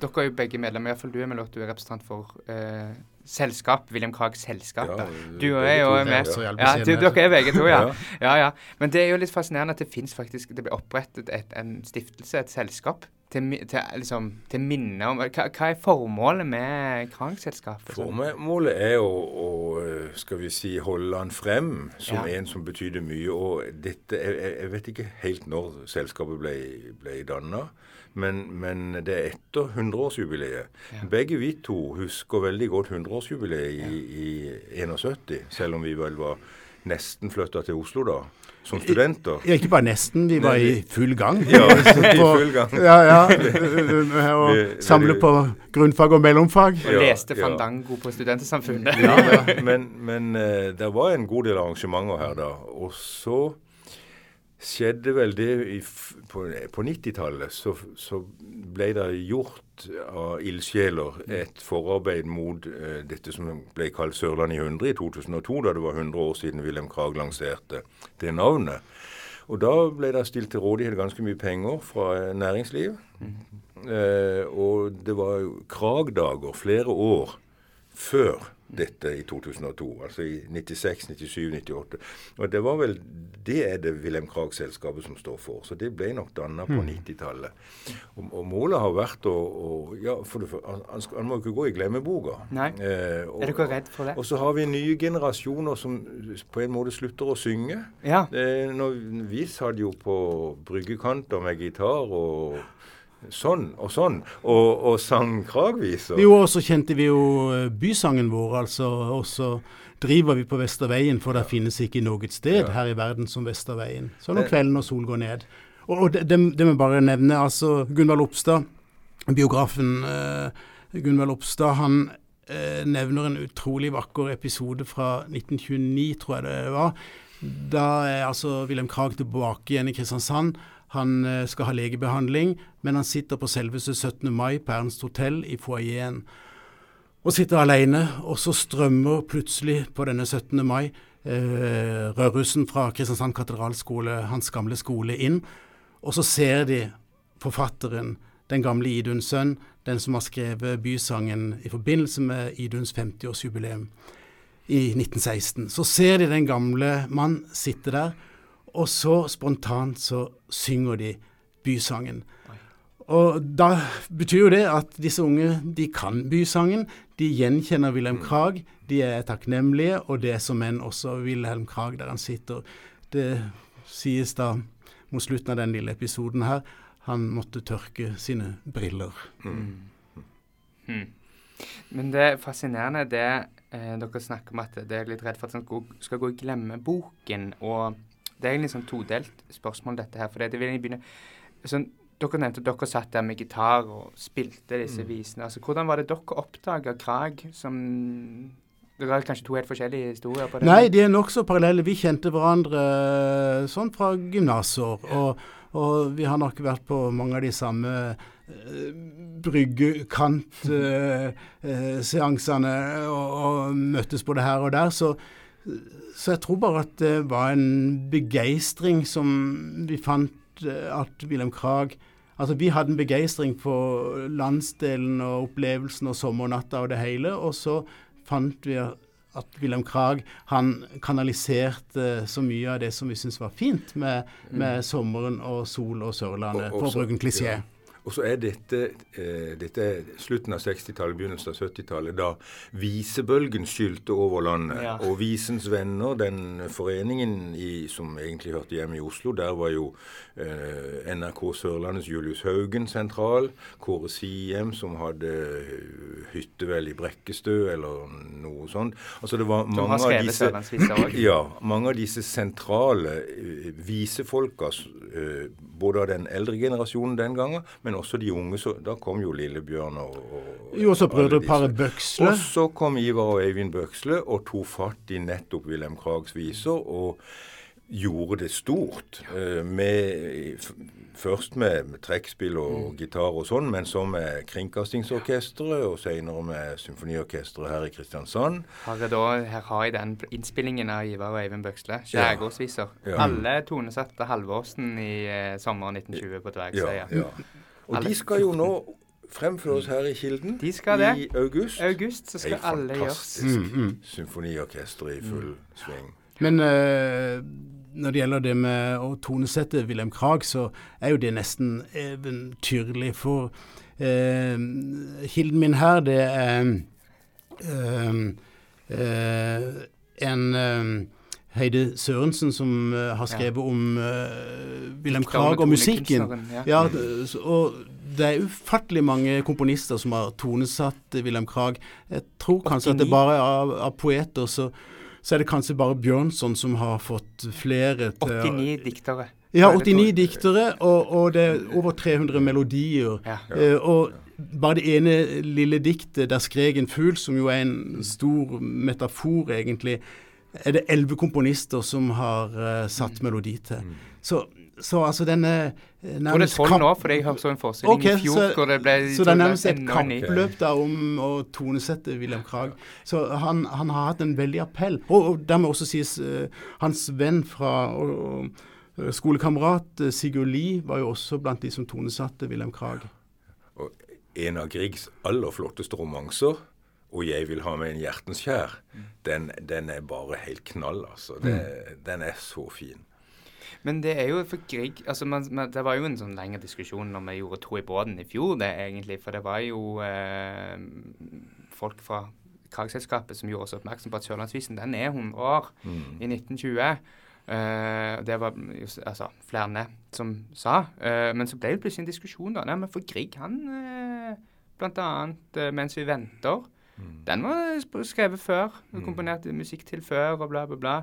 dere er jo begge medlemmer, iallfall du Emil, at du er representant for eh, selskap, William Krags selskap. Ja, du er med. Ja, du, dere er begge to, ja. Ja. ja. Men det er jo litt fascinerende at det fins faktisk Det blir opprettet et, en stiftelse, et selskap, til, til, liksom, til minne om hva, hva er formålet med Krang-selskapet? Formålet er å, å, skal vi si, holde han frem som en som betydde mye. Og dette, jeg- jeg vet ikke helt når selskapet ble, ble danna, men, men det er etter 100-årsjubileet. Ja. Begge vi to husker veldig godt 100-årsjubileet i, i 71, selv om vi vel var nesten flytta til Oslo da, som studenter. Ja, ikke bare nesten, vi var Nei, i full gang. Ja, i full gang. Ja, ja. Og Vi- samle på grunnfag og mellomfag. Og Ja, leste ja. Fandango på Studentersamfunnet. Ja, ja. Men, men eh, det var en god del arrangementer her da. Og så skjedde vel det i, på, på 90-tallet. Så, så ble det gjort av ildsjeler et forarbeid mot eh, dette som ble kalt Sørlandet i 100 i 2002, da det var 100 år siden Wilhelm Krag lanserte det navnet. Og da ble det stilt til rådighet ganske mye penger fra eh, næringsliv. Eh, og det var Krag-dager flere år før dette i 2002. Altså i 96, 97, 98. Og det var vel Det er det Wilhelm Krag-selskapet som står for. Så det ble nok danna på 90-tallet. Og, og, målet har vært å, å ja, for det, han, han, må ikke gå i glemmeboka. Eh, og, er dere redd for det? Og så har vi nye generasjoner som på en måte slutter å synge. Ja. Eh, når, vi satt jo på bryggekanter med gitar og sånn og sånn, og, og sang kragviser. Jo, og så kjente vi jo eh, bysangen vår, altså. Og så driver vi på Vesterveien, for det finnes ikke noe sted ja. her i verden som Vesterveien. Så når kvelden og sol går ned. Og, og det, det, må jeg bare nevne, altså Gunvald Lopstad, biografen uh, Gunvald Lopstad, han uh, nevner en utrolig vakker episode fra 1929, tror jeg det var. Da er altså Wilhelm Krag tilbake igjen i Kristiansand. Han eh, skal ha legebehandling, men han sitter på selveste 17. mai på Ernst hotell i foajeen og sitter alene. Og så strømmer plutselig på denne 17. mai eh, Rødrussen fra Kristiansand katedralskole, hans gamle skole, inn. Og så ser de forfatteren, den gamle Iduns sønn, den som har skrevet bysangen i forbindelse med Iduns 50-årsjubileum i 1916. Så ser de den gamle mann sitte der og så spontant så synger de bysangen. Og da betyr jo det at disse unge de kan bysangen. De gjenkjenner Wilhelm mm. Krag. De er takknemlige, og det er som enn også Wilhelm Krag der han sitter. Det sies da mot slutten av den lille episoden her han måtte tørke sine briller. Mm. Mm. Men det er fascinerende det eh, dere snakker om at det er litt redd for at han skal gå i glemmeboken. og det er egentlig sånn todelt spørsmål, dette her. For det vil jeg begynne sånn, Dere nevnte at dere satt der med gitar og spilte disse mm. visene. Altså, Hvordan var det dere oppdaga Krag som det er kanskje to helt forskjellige historier? på det? Nei, de er nokså parallelle. Vi kjente hverandre eh, sånn fra gymnasår. Og, og, vi har nok vært på mange av de samme uh, bryggekantseansene uh, uh, og, og, møttes både her og der. Så så jeg tror bare at det var en begeistring som vi fant eh, at Wilhelm Krag Altså, vi hadde en begeistring for landsdelen og opplevelsen og sommernatta og det hele. Og så fant vi at Wilhelm Krag han kanaliserte så mye av det som vi syntes var fint med, med mm. sommeren og sol og Sørlandet, for å bruke en klisjé. Ja. Og så er dette, eh, dette slutten av 60-tallet, begynnelsen av 70-tallet, da visebølgen skylte over landet. Ja. Og Visens Venner, den foreningen i, som egentlig hørte hjemme i Oslo, der var jo eh, NRK Sørlandets Julius Haugen sentral. Kåre Siem, som hadde hytte vel i Brekkestø, eller noe sånt. Altså det var mange av disse, ja, mange av disse sentrale uh, visefolka, eh, både av den eldre generasjonen den gangen, men også de unge. Så da kom jo Lillebjørn og, og Jo, også brødreparet Bøksle. Og så kom Ivar og Eivind Bøksle og tok fatt i nettopp Wilhelm Krags viser. og gjorde det stort. Uh, med, først med, med trekkspill og mm. gitar og sånn, men så med Kringkastingsorkesteret, og senere med Symfoniorkesteret her i Kristiansand. Har da, her har jeg den innspillingen av Ivar og Eivind Bøksle. Skjærgårdsviser. Ja. Ja. Alle tonesatte Halvorsen i eh, sommeren 1920 på Dvergsøya. Ja, ja. Og de skal jo nå fremføres her i Kilden de skal det. i august. August så skal alle gjøres. Fantastisk mm, mm. symfoniorkester i full mm. sving. Men uh, når det gjelder det med å tonesette Wilhelm Krag, så er jo det nesten eventyrlig. For uh, kilden min her, det er uh, en Heide Sørensen som uh, har skrevet ja. om uh, Wilhelm Krag og musikken. Ja. ja. og det er ufattelig mange komponister som har tonesatt Wilhelm Krag. Jeg tror 89. kanskje at det bare er av, av poeter, så, så, er det kanskje bare Bjørnson som har fått flere til 89 diktere. Ja, 89 diktere, og, og, det er over 300 melodier. Uh, og bare det ene lille diktet, 'Der skrek en fugl', som jo er en stor metafor, egentlig, er det elleve komponister som har uh, satt mm. melodi til. Mm. Så, så, altså denne uh, nærmest Tror det er tolv nå, for jeg så en forestilling okay, i fjor så, hvor det ble Så det er nærmest et kappløp da om å tonesette William Krag. Så han, han, har hatt en veldig appell. Og, og dermed også sies uh, hans venn fra og, Skolekamerat Sigurd Lie var jo også blant de som tonesatte Wilhelm Krag. Og en av Griegs aller flotteste romanser og 'Jeg vil ha meg en hjertens kjær', den, den er bare helt knall, altså. Det, Den er så fin. Men det er jo for Grieg altså man, man, Det var jo en sånn lengre diskusjon når vi gjorde To i båten i fjor, det egentlig. For det var jo eh, folk fra Kragselskapet som gjorde oss oppmerksom på at Sørlandsvisen den er 100 år i 1920. Uh, det var just, altså, flere som sa. Uh, men så ble det plutselig en diskusjon. da. Nei, men For Grieg, han uh, blant annet 'Mens vi venter', den var skrevet før. Mm. Komponert musikk til før, og bla, bla, bla.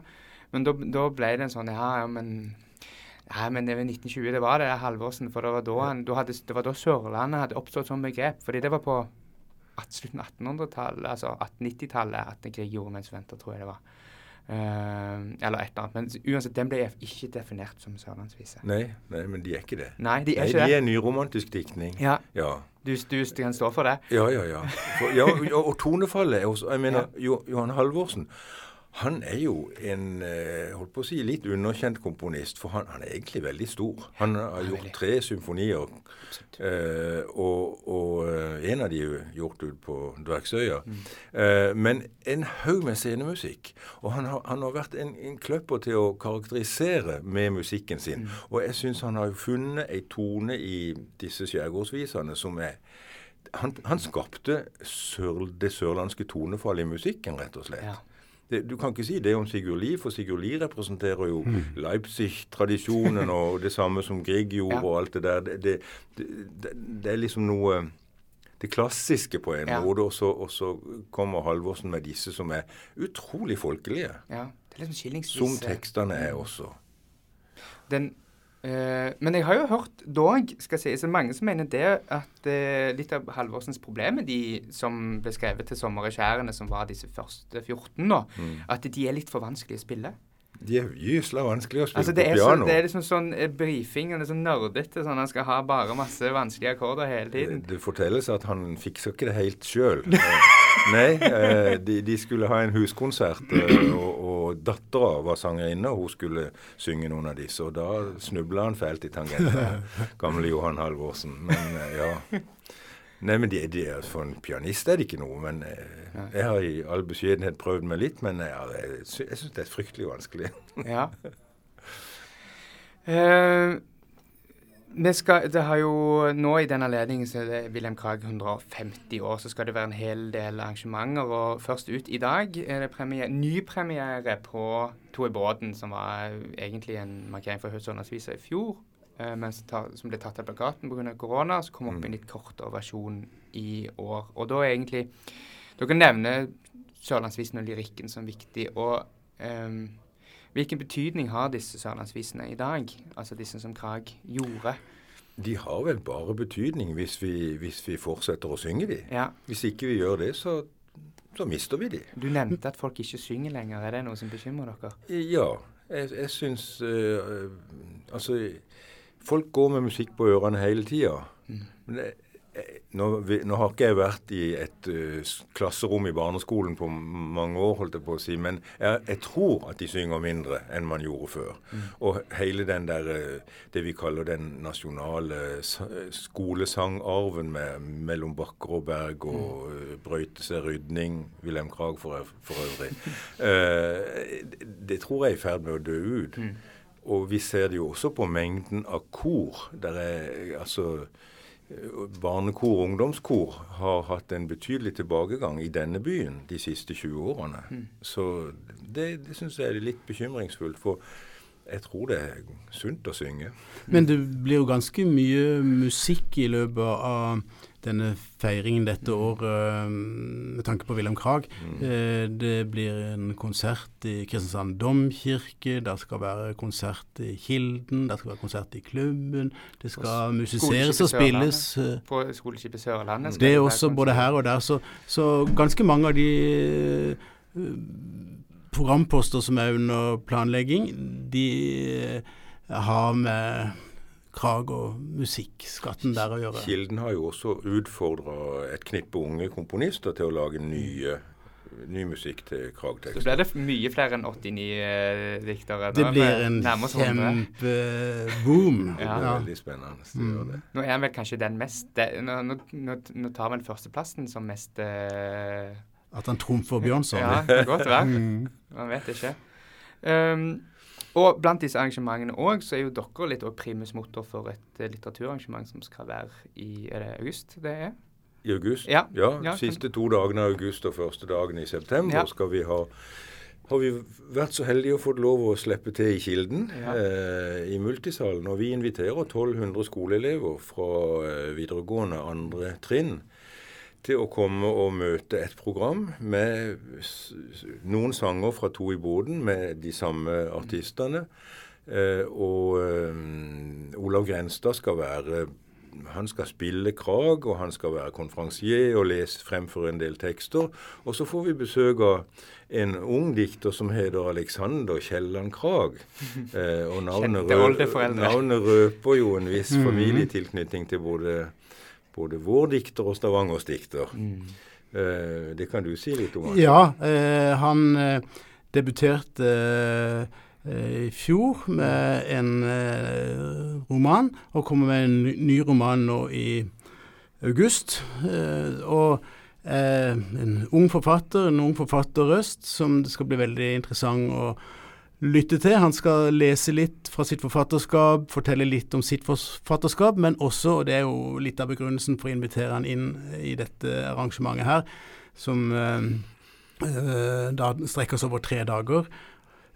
Men da, da ble det en sånn Ja, ja, men ja, men det var 1920, det var det Halvorsen. For det var da, han, da hadde, det var da Sørlandet hadde oppstått som begrep. Fordi det var på slutten av 1800-tallet, altså 1890-tallet, at Grieg gjorde 'Mens venter', tror jeg det var. Eh, eller et eller annet. Men uansett, den ble ikke definert som sørlandsvise. Nei, nei, men de er ikke det. Nei, de er Nei, ikke de det. er nyromantisk diktning. Ja, Ja. du, du kan stå for det? Ja, ja, ja. For, ja og, og tonefallet er også Jeg mener, jo, Johan Halvorsen han er jo en eh, holdt på å si, litt underkjent komponist, for han, han er egentlig veldig stor. Han har gjort tre symfonier, eh, og, og eh, en av de er gjort ut på Dvergsøya. Mm. Eh, men en haug med scenemusikk. Og han har, han har vært en, en kløpper til å karakterisere med musikken sin. Mm. Og jeg syns han har funnet ei tone i disse skjærgårdsvisene som er han, han skapte sør, det sørlandske tonefallet i musikken, rett og slett. Ja. Det, du kan ikke si det om Sigurd Lie, for Sigurd Lie representerer jo Leipzig-tradisjonen og det samme som Grieg gjorde Ja. og alt det der. Det, det, det, det er liksom noe det klassiske på en Ja. måte, og så, og så kommer Halvorsen med disse som er utrolig folkelige. Ja, det er liksom. Som tekstene er også. Den, men jeg har jo hørt dog, skal jeg si, så mange som mener det at eh, litt av Halvorsens problem med de som ble skrevet til Sommer i skjærene, som var disse første 14 nå, at de er litt for vanskelige å spille. De er gysla vanskelig å spille Altså det, på er så, piano. det er liksom sånn eh, brifing, og det sånn nerdete, sånn han skal ha bare masse vanskelige akkorder hele tiden. Det fortelles at han fikser ikke det helt sjøl. Nei, eh, de, de skulle ha en huskonsert, og, og, og dattera var sangerinne, og hun skulle synge noen av disse. Og da snubla han fælt i tangenten, gamle Johan Halvorsen. Men eh, ja. Nei, men de, de er, For en pianist er det ikke noe. men eh, Jeg har i all beskjedenhet prøvd meg litt, men jeg, jeg, jeg syns det er fryktelig vanskelig. Ja. Vi skal, det har jo Nå i den anledningen så er det Wilhelm Krag 150 år, så skal det være en hel del arrangementer. og Først ut i dag er det premiere, nypremiere på To i båten, som var egentlig en markering for Høstålandsvisa i fjor. eh, men som, ble tatt av plakaten pga. korona. Så kom opp i en litt kortere versjon i år. Og da er egentlig Dere nevner Sørlandsvisen og lyrikken som viktig. og ehm, Hvilken betydning har disse sørlandsvisene i dag? Altså disse som Krag gjorde? De har vel bare betydning hvis vi, hvis vi fortsetter å synge de. Ja. Hvis ikke vi gjør det, så, så mister vi de. Du nevnte at folk ikke synger lenger. Er det noe som bekymrer dere? Ja, jeg, jeg syns øh, Altså, folk går med musikk på ørene hele tida. Men jeg, jeg, nå, vi- nå har ikke jeg vært i et eh, klasserom i barneskolen på mange år, holdt jeg på å si, men jeg, jeg tror at de synger mindre enn man gjorde før. Og hele den der eh, det vi kaller den nasjonale skolesangarven med mellom bakker og berg og mm. brøyte seg rydning, Wilhelm Krag for, for øvrig, uh, det, tror jeg er i ferd med å dø ut. Og vi ser det jo også på mengden av kor. Der er altså eh, Barnekor og ungdomskor har hatt en betydelig tilbakegang i denne byen de siste 20 årene. Så det, det syns jeg er litt bekymringsfullt. For jeg tror det er sunt å synge. Men det blir jo ganske mye musikk i løpet av denne feiringen dette året med tanke på Wilhelm Krag. Eh, Det blir en konsert i Kristiansand domkirke, det skal være konsert i Kilden, det skal være konsert i klubben, det skal musiseres og spilles. eh, På skoleskipet Sørlandet? Det er også både her og der. Så, så ganske mange av de eh, programposter som er under planlegging, de eh, har med Krag og musikkskatten der å gjøre. Kilden har jo også utfordra et knippe unge komponister til å lage nye, ny musikk til Så Krag-tekster. blir det mye flere enn 89 eh, diktere. Det er blir en nærmere oss 100. kjempeboom. Det Ja. er Ja. veldig spennende. Mm. det. Nå er han vel kanskje den mest det, nå, nå, nå, nå tar han førsteplassen som mest eh, At han trumfer Bjørnson? Ja, det kan godt være. Man vet ikke. Um, og blant disse arrangementene òg, så er jo dere litt primus motor for et uh, litteraturarrangement som skal være i er det august det er? I august? Ja. ja, ja Siste to dagene av august og første dagen i september ja. skal vi ha har vi vært så heldige å få lov å slippe til i Kilden, ja. eh, i multisalen. Og vi inviterer 1200 skoleelever fra eh, videregående andre trinn til å komme og møte et program med noen sanger fra To i boden med de samme artistene. Eh, og eh, Olav Grenstad skal være han skal spille Krag, og han skal være konferansier og lese fremfor en del tekster. Og så får vi besøk av en ung dikter som heter Alexander Kielland Krag. Eh, og navnet, rø navnet, røper jo en viss mhm. familietilknytning til både, både vår dikter og Stavangers dikter. Mm. Eh, det kan du si litt om? Han. Ja, eh, han eh, debuterte eh, i fjor med en eh, roman, og kommer med en ny roman nå i august. Eh, og en ung forfatter, en ung forfatterrøst, som det skal bli veldig interessant å lytte til. Han skal lese litt fra sitt forfatterskap, fortelle litt om sitt forfatterskap, men også, og det er jo litt av begrunnelsen for å invitere han inn i dette arrangementet her, som eh, da strekker seg over tre dager,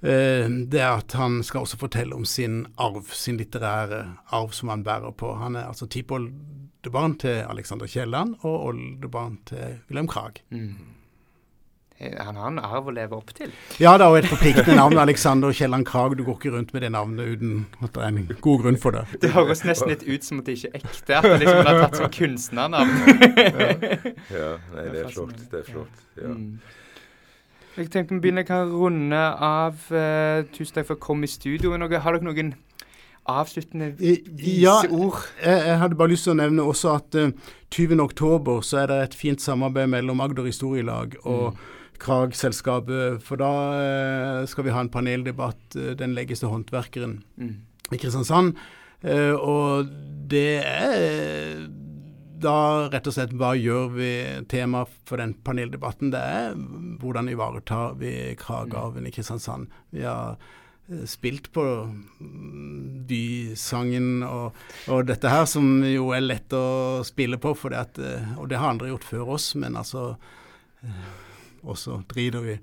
Eh, det er at han skal også fortelle om sin arv, sin litterære arv som han bærer på. Han er altså tipoldebarn til Alexander Kielland og oldebarn til Wilhelm Krag. Mm. Han har en arv å leve opp til. Ja da, og et forpliktende navn. Alexander Kielland Krag. Du går ikke rundt med det navnet uten at det er en god grunn for det. Det høres nesten litt ut som at det ikke er ekte. At det liksom er tatt som kunstnernavn. ja. ja, nei, det er flott. Det er flott. ja. Mm. Jeg tenkte vi begynner kan runde av. Uh, tusen takk for å komme i studio. Noe, har dere noen avsluttende viseord? Ja, jeg, jeg, hadde bare lyst til å nevne også at uh, eh, 20.10 så er det et fint samarbeid mellom Agder Historielag og mm. Krag-selskapet. For da uh, skal vi ha en paneldebatt. Uh, den legges til håndverkeren mm. i Kristiansand. og det er da rett og slett hva gjør vi tema for den paneldebatten? Det er hvordan ivaretar vi Kragerven i Kristiansand. Vi har eh, spilt på mm, bysangen og, og, dette her, som jo er lett å spille på, at, eh, og det har andre gjort før oss, men altså eh, også driter vi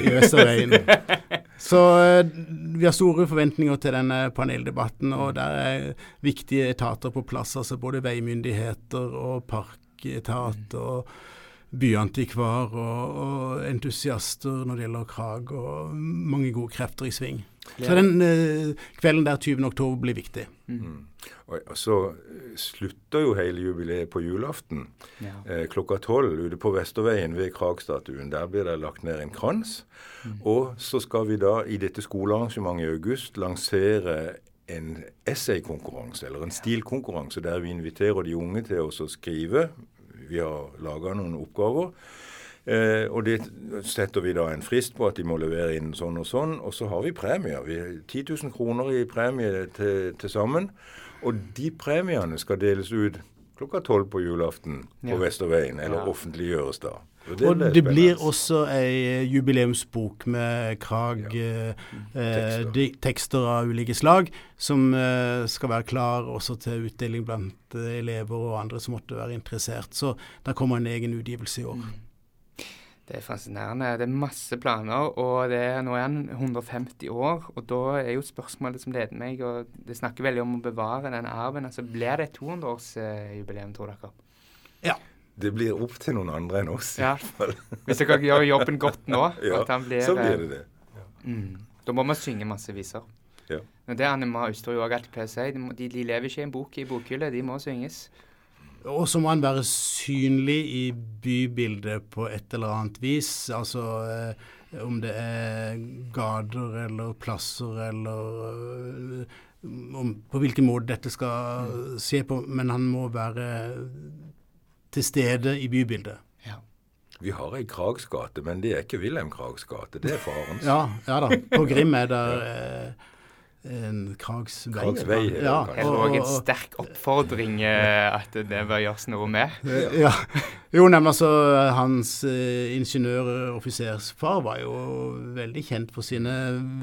i Vesterveien. Så eh, vi har store forventninger til denne paneldebatten, og der er viktige etater på plass. altså Både veimyndigheter og parketat og byantikvar og, og, entusiaster når det gjelder Krag, og mange gode krefter i sving. Så den eh, kvelden der 20. oktober blir viktig. Mm. Og så eh, slutter jo hele jubileet på julaften ja. eh, klokka tolv ute på Vesterveien ved Kragstatuen. Der blir det lagt ned en krans. Mm. Og så skal vi da i dette skolearrangementet i august lansere en essaykonkurranse, eller en stilkonkurranse, der vi inviterer de unge til å skrive. Vi har laga noen oppgaver. Eh, og det setter vi da en frist på at de må levere inn sånn og sånn. Og så har vi premier. Vi har 10 000 kroner i premie til, til sammen. Og de premiene skal deles ut klokka tolv på julaften på Vesterveien, eller ja. offentliggjøres da. Og det, og det blir også ei jubileumsbok med Krag ja. eh, tekster. tekster. av ulike slag, som eh, skal være klar også til utdeling blant eh, elever og andre som måtte være interessert. Så der kommer en egen utgivelse i år. Mm. Det er fascinerende. Det er masse planer, og det er nå er han 150 år. Og da er jo spørsmålet som leder meg, og det snakker veldig om å bevare den arven. altså Blir det et 200-årsjubileum, tror dere? Ja. Det blir opp til noen andre enn oss, ja. Hvis dere gjør jobben godt nå, ja, blir, så blir det det. Ja. Mm, da må vi synge masse viser. Ja. Men det Anne Ma Austrud òg alltid pleier å si, de, de, lever ikke i en bok i bokhylle, de må synges. Og så må han være synlig i bybildet på et eller annet vis. Altså eh, om det er gater eller plasser eller eh, om, på hvilken måte dette skal mm. se på. Men han må være til stede i bybildet. Ja. Vi har ei Krags gate, men det er ikke Wilhelm Krags gate. Det er farens. ja, ja da. På Grim er det eh, Krags vei. Krags vei, Ja, ja, Det lå og- en sterk oppfordring eh, at det bør gjøres noe med. Ja. Jo, nemlig altså Hans eh, ingeniøroffisersfar var jo veldig kjent for sine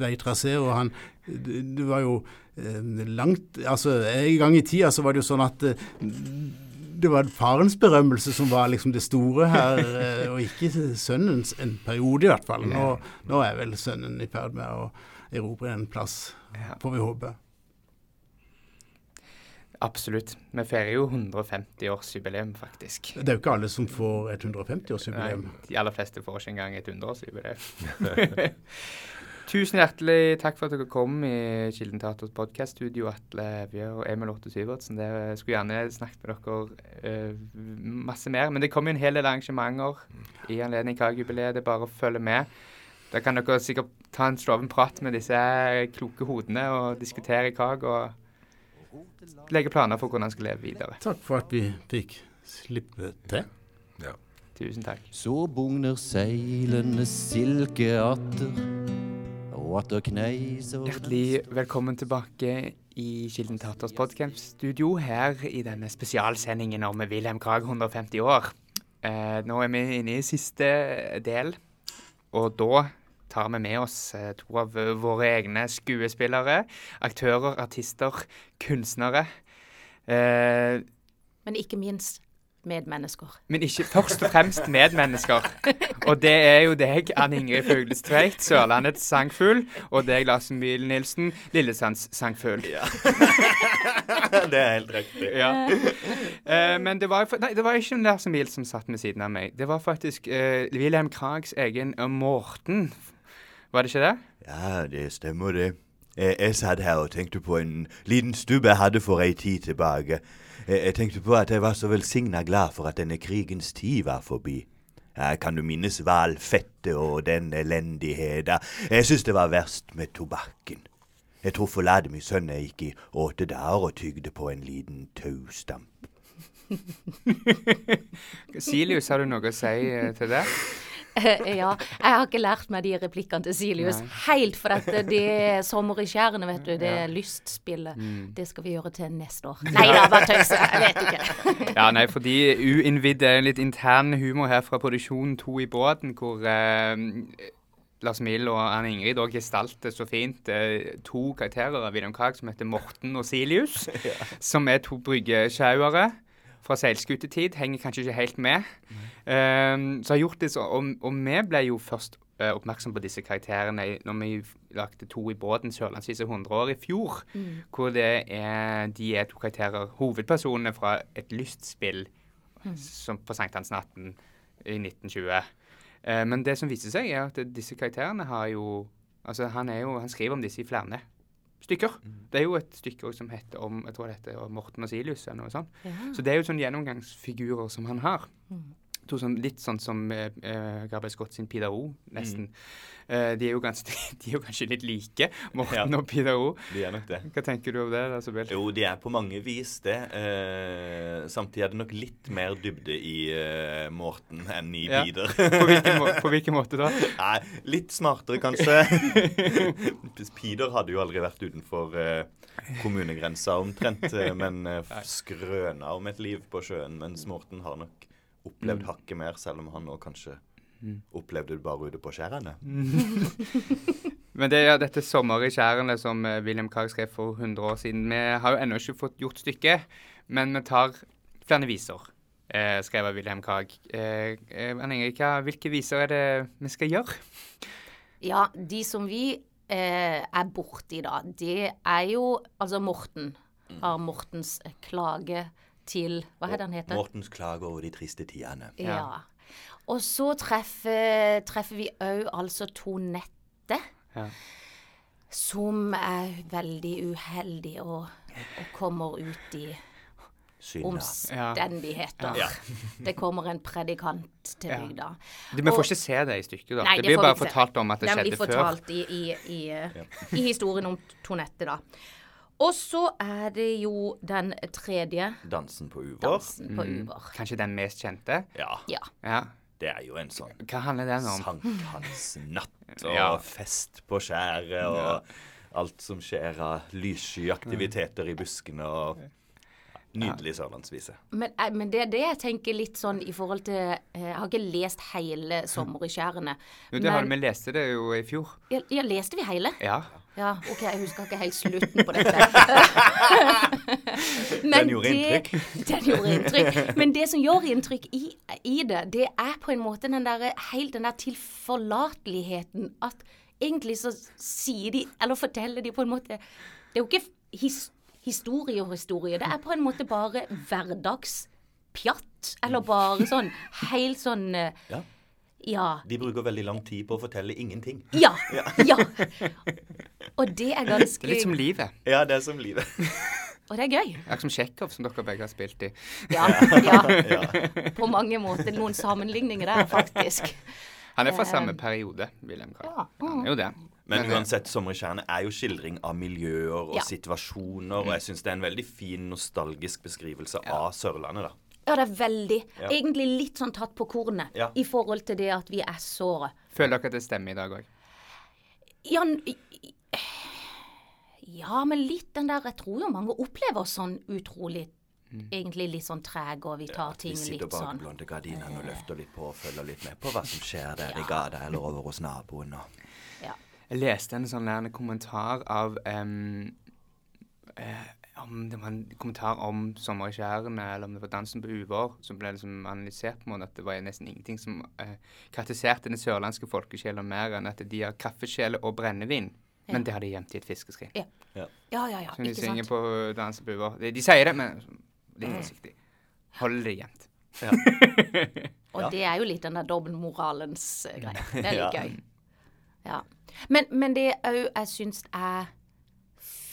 veitraseer, og han det, det var jo eh, langt Altså en gang i tida så var det jo sånn at eh, det var farens berømmelse som var liksom det store her, eh, og ikke sønnens, en periode i hvert fall. Nå, nå er vel sønnen i ferd med å erobre en plass, Ja. får vi håpe. Absolutt. Vi feirer jo 150-årsjubileum, faktisk. Det er jo ikke alle som får et 150-årsjubileum. Nei, de aller fleste får ikke engang et 100-årsjubileum. Tusen hjertelig takk for at dere kom i Kilden Teaters podkaststudio, Atle Evje og Emil Otto Syvertsen. Jeg skulle gjerne snakket med dere uh, masse mer, men det kommer jo en hel del arrangementer i anledning Kag-jubileet. Det er bare å følge med. Da kan dere sikkert ta en sloven prat med disse kloke hodene og diskutere Kag og legge planer for hvordan han skal leve videre. Takk for at vi fikk slippe til. Tusen takk. Så bugner seilene silkeatter, og atter kneiser Hjertelig velkommen tilbake i Kilden Teaters podkaststudio her i denne spesialsendingen om Wilhelm Krag 150 år. Eh, nå er vi inne i siste del, og da tar vi med oss eh, to av våre egne skuespillere. Aktører, artister, kunstnere. Eh, Men ikke minst medmennesker. men ikke først og fremst medmennesker. Og det er jo deg, Anne Ingrid Fuglestveit, Sørlandets sangfugl, og deg, Lars Emil Nilsen, Lillesands sangfugl. Ja. det er helt riktig. Ja. Eh, men det var, nei, det var ikke Lars Emil som satt ved siden av meg. Det var faktisk eh, Wilhelm Krags egen eh, Morten. Var det ikke det? Ja, det stemmer det. Jeg, jeg satt her og tenkte på en liten stubbe jeg hadde for ei tid tilbake. Jeg, jeg tenkte på at jeg var så velsigna glad for at denne krigens tid var forbi. Ja, kan du minnes hvalfettet og den elendigheta? Jeg syns det var verst med tobakken. Jeg tror forlater min sønn jeg gikk i åtte dager og tygde på en liten taustamp. Silius, har du noe å si eh, til det? ja, jeg har ikke lært meg de replikkene til Silius helt, for at det er sommer i skjærene, vet du. Det er lystspillet. Det skal vi gjøre til neste år. Nei da, bare tøyse. Jeg vet ikke. Ja, nei, fordi er litt intern humor her fra produksjonen To i båten, hvor eh, Lars Mill og Anne Ingrid òg gestalter så fint eh, to karakterer av William Krag som heter Morten og Silius, som er to bryggesjauere fra seilskutetid. Henger kanskje ikke helt med. Um, så har gjort det så, og, og vi ble jo først uh, oppmerksom på disse karakterene når vi lagde To i båten Sørlandsvise 100 år i fjor. Hvor det er, de er to karakterer, hovedpersonene fra et lystspill som på sankthansnatten i 1920. Uh, men det som viser seg, er at disse karakterene har jo Altså, han, jo, han skriver om disse i flere stykker. Det er jo et stykke som heter om jeg tror det heter Morten og Silius, eller noe sånt. Så det er jo sånne gjennomgangsfigurer som han har. To sånn, litt sånn som eh, eh, Gabriel Scott sin Pidar O, nesten. Eh, de, er jo ganske, de er jo kanskje litt like, Morten Ja. og Pidar O. De er nok det. Hva tenker du om det? da? Jo, de er på mange vis det. Eh, samtidig er det nok litt mer dybde i eh, Morten enn i Ja. Peder. På hvilken, må på hvilken måte da? Nei, litt smartere kanskje. Peder hadde jo aldri vært utenfor eh, kommunegrensa omtrent, eh, men skrøna om et liv på sjøen. Mens Morten har nok opplevd hakket mer, selv om han nå kanskje opplevde det bare ute på skjærene. Men det er ja, dette 'Sommer i skjærene' som eh, William Krag skrev for 100 år siden. Vi har jo ennå ikke fått gjort stykket, men vi tar flere viser, eh, skrev William Krag. Eh, eh, hvilke viser er det vi skal gjøre? Ja, de som vi eh, er borti da, det er jo altså Morten. Har Mortens klage til Hva heter han heter? Mortens klage over de triste tidene. Ja. Og så treffer, treffer vi òg altså Tonette, Ja. som er veldig uheldig og, og kommer ut i Synda. omstendigheter. Ja. Det kommer en predikant til Ja. bygda. Vi får ikke se det i stykket, da. Nei, det det blir bare fortalt om at det skjedde blir før. fortalt i, i, i, i historien om Tonette, da. Og så er det jo den tredje Dansen på uvår. dansen på Mm. Uber. Kanskje den mest kjente? Ja, Ja. Ja. det er jo en sånn Hva handler den om? sankthansnatt og Ja. fest på skjæret og alt som skjer av lyssky aktiviteter i buskene og Nydelig sørlandsvise. Men, eh, men det er det jeg tenker litt sånn i forhold til eh, Jeg har ikke lest hele 'Sommer i skjærene'. Jo, det har du, vi leste det jo i fjor. Ja, ja, leste vi hele? Ja. Ja, OK, jeg husker ikke helt slutten på dette. den gjorde inntrykk. Den gjorde inntrykk. Men det som gjør inntrykk i, i det, det er på en måte den der, helt den der tilforlateligheten at egentlig så sier de, eller forteller de på en måte Det er jo ikke his, historie og historie. Det er på en måte bare hverdagspjatt. Eller bare sånn helt sånn eh, Ja. Ja. De bruker veldig lang tid på å fortelle ingenting. Ja. ja. Og det er ganske Det er litt som livet. Ja, det er som livet. Og det er gøy. Akkurat som Tsjekhov, som dere begge har spilt i. Ja, ja. På mange måter noen sammenligninger der, faktisk. Han er fra samme periode, Wilhelm Kahl. Ja. Han er jo det. Men eh, uansett, 'Sommer i tjernet' er jo skildring av miljøer og Ja. situasjoner, og jeg syns det er en veldig fin, nostalgisk beskrivelse av Sørlandet, da. Ja, det er veldig. Ja. Egentlig litt sånn tatt på kornet Ja. i forhold til det at vi er såre. Føler dere at det stemmer i dag òg? Ja, ja, men litt den der Jeg tror jo mange opplever oss sånn utrolig Egentlig litt sånn trege, og vi tar Vi ting sitter litt bak sånn blonde gardinene og løfter litt på og følger litt med på hva som skjer der i gata eller over hos naboen. Og. ja. Jeg leste en sånn lærende kommentar av um, eh, om Det var en kommentar om 'Sommer i skjærene', eller om det var 'Dansen på uvår', som ble liksom analysert på en måte at det var nesten ingenting som eh, karakteriserte den sørlandske folkesjela mer enn at de har kaffekjele og brennevin. Men det har de gjemt i et fiskeskrin. Ja. Ja. ja, ja, ja. Som de Ikke synger sant? på 'Dansen på uvår'. De, de sier det, men litt forsiktig. Hold det gjemt. Og det er jo litt den der dobbeltmoralens eh, greie. Det er litt Ja. gøy. Ja. Men, men det òg jeg syns er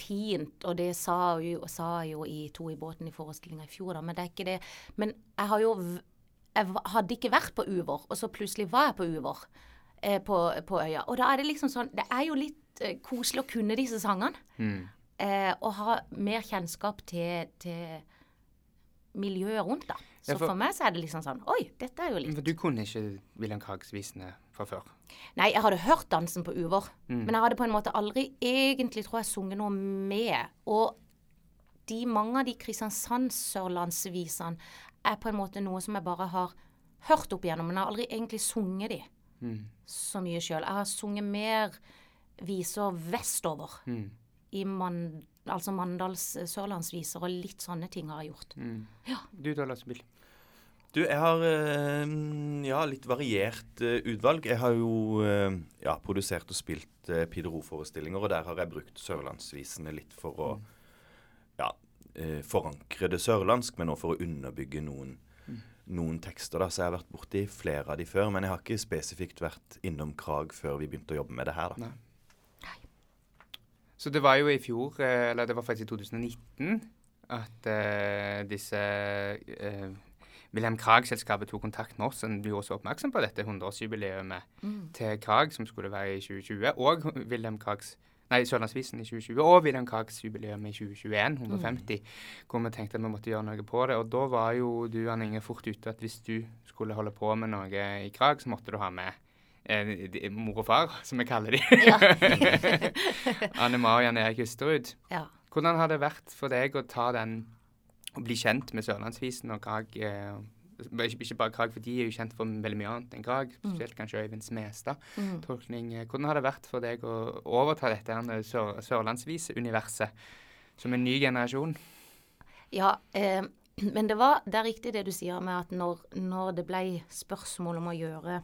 fint, og det sa jo, sa jo i To i båten i forestillinga i fjor, da, men det er ikke det. Men jeg har jo Jeg hadde ikke vært på Uvår, og så plutselig var jeg på Uvår. Eh, på, på øya. Og da er det liksom sånn Det er jo litt eh, koselig å kunne disse sangene. Eh, og ha mer kjennskap til, til miljøet rundt, da. Så Ja, for- for, meg så er det liksom sånn Oi, dette er jo litt For du kunne ikke William Krags-visene fra før? Nei, jeg hadde hørt dansen på Uvår, Mm. men jeg hadde på en måte aldri egentlig, tror jeg, sunget noe med. Og de mange av de Kristiansand-sørlandsvisene er på en måte noe som jeg bare har hørt opp igjennom, men jeg har aldri egentlig sunget de Mm. så mye sjøl. Jeg har sunget mer viser vestover. Mm. I Man, altså Mandals sørlandsviser og litt sånne ting har jeg gjort. Mm. Du da, Lasse Bill? Du, jeg har eh, ja, litt variert eh, utvalg. Jeg har jo eh, ja, produsert og spilt uh, Pidero-forestillinger, og der har jeg brukt sørlandsvisene litt for å ja, forankre det sørlandsk, men også for å underbygge noen, noen tekster. da, Så jeg har vært borti flere av de før, men jeg har ikke spesifikt vært innom Krag før vi begynte å jobbe med det her. da. Nei. Så det var jo i fjor, eller det var faktisk i 2019, at uh, disse eh, Wilhelm Krag-selskapet tok kontakt med oss og gjorde oss oppmerksom på dette 100-årsjubileet til Krag, som skulle være i 2020, og Wilhelm Krags Nei, Sørlandsvisen i 2020 og Wilhelm Krags jubileum i 2021, 150, hvor vi tenkte at vi måtte gjøre noe på det. Og da var jo du, Anne Inge, fort ute at hvis du skulle holde på med noe i Krag, så måtte du ha med eh, de- mor og far, som vi kaller de. Anne Marian Erik Husterud. Ja. Hvordan har det vært for deg å ta den å bli kjent med Sørlandsvisen og Krag? Eh, ikke, bare Krag, for de er jo kjent for veldig mye annet enn Krag. Spesielt kanskje Øyvind Smestad-tolkning. Hvordan har det vært for deg å overta dette sør, sørlandsvise-universet som en ny generasjon? Ja, eh, men det var det er riktig det du sier med at når, når det ble spørsmål om å gjøre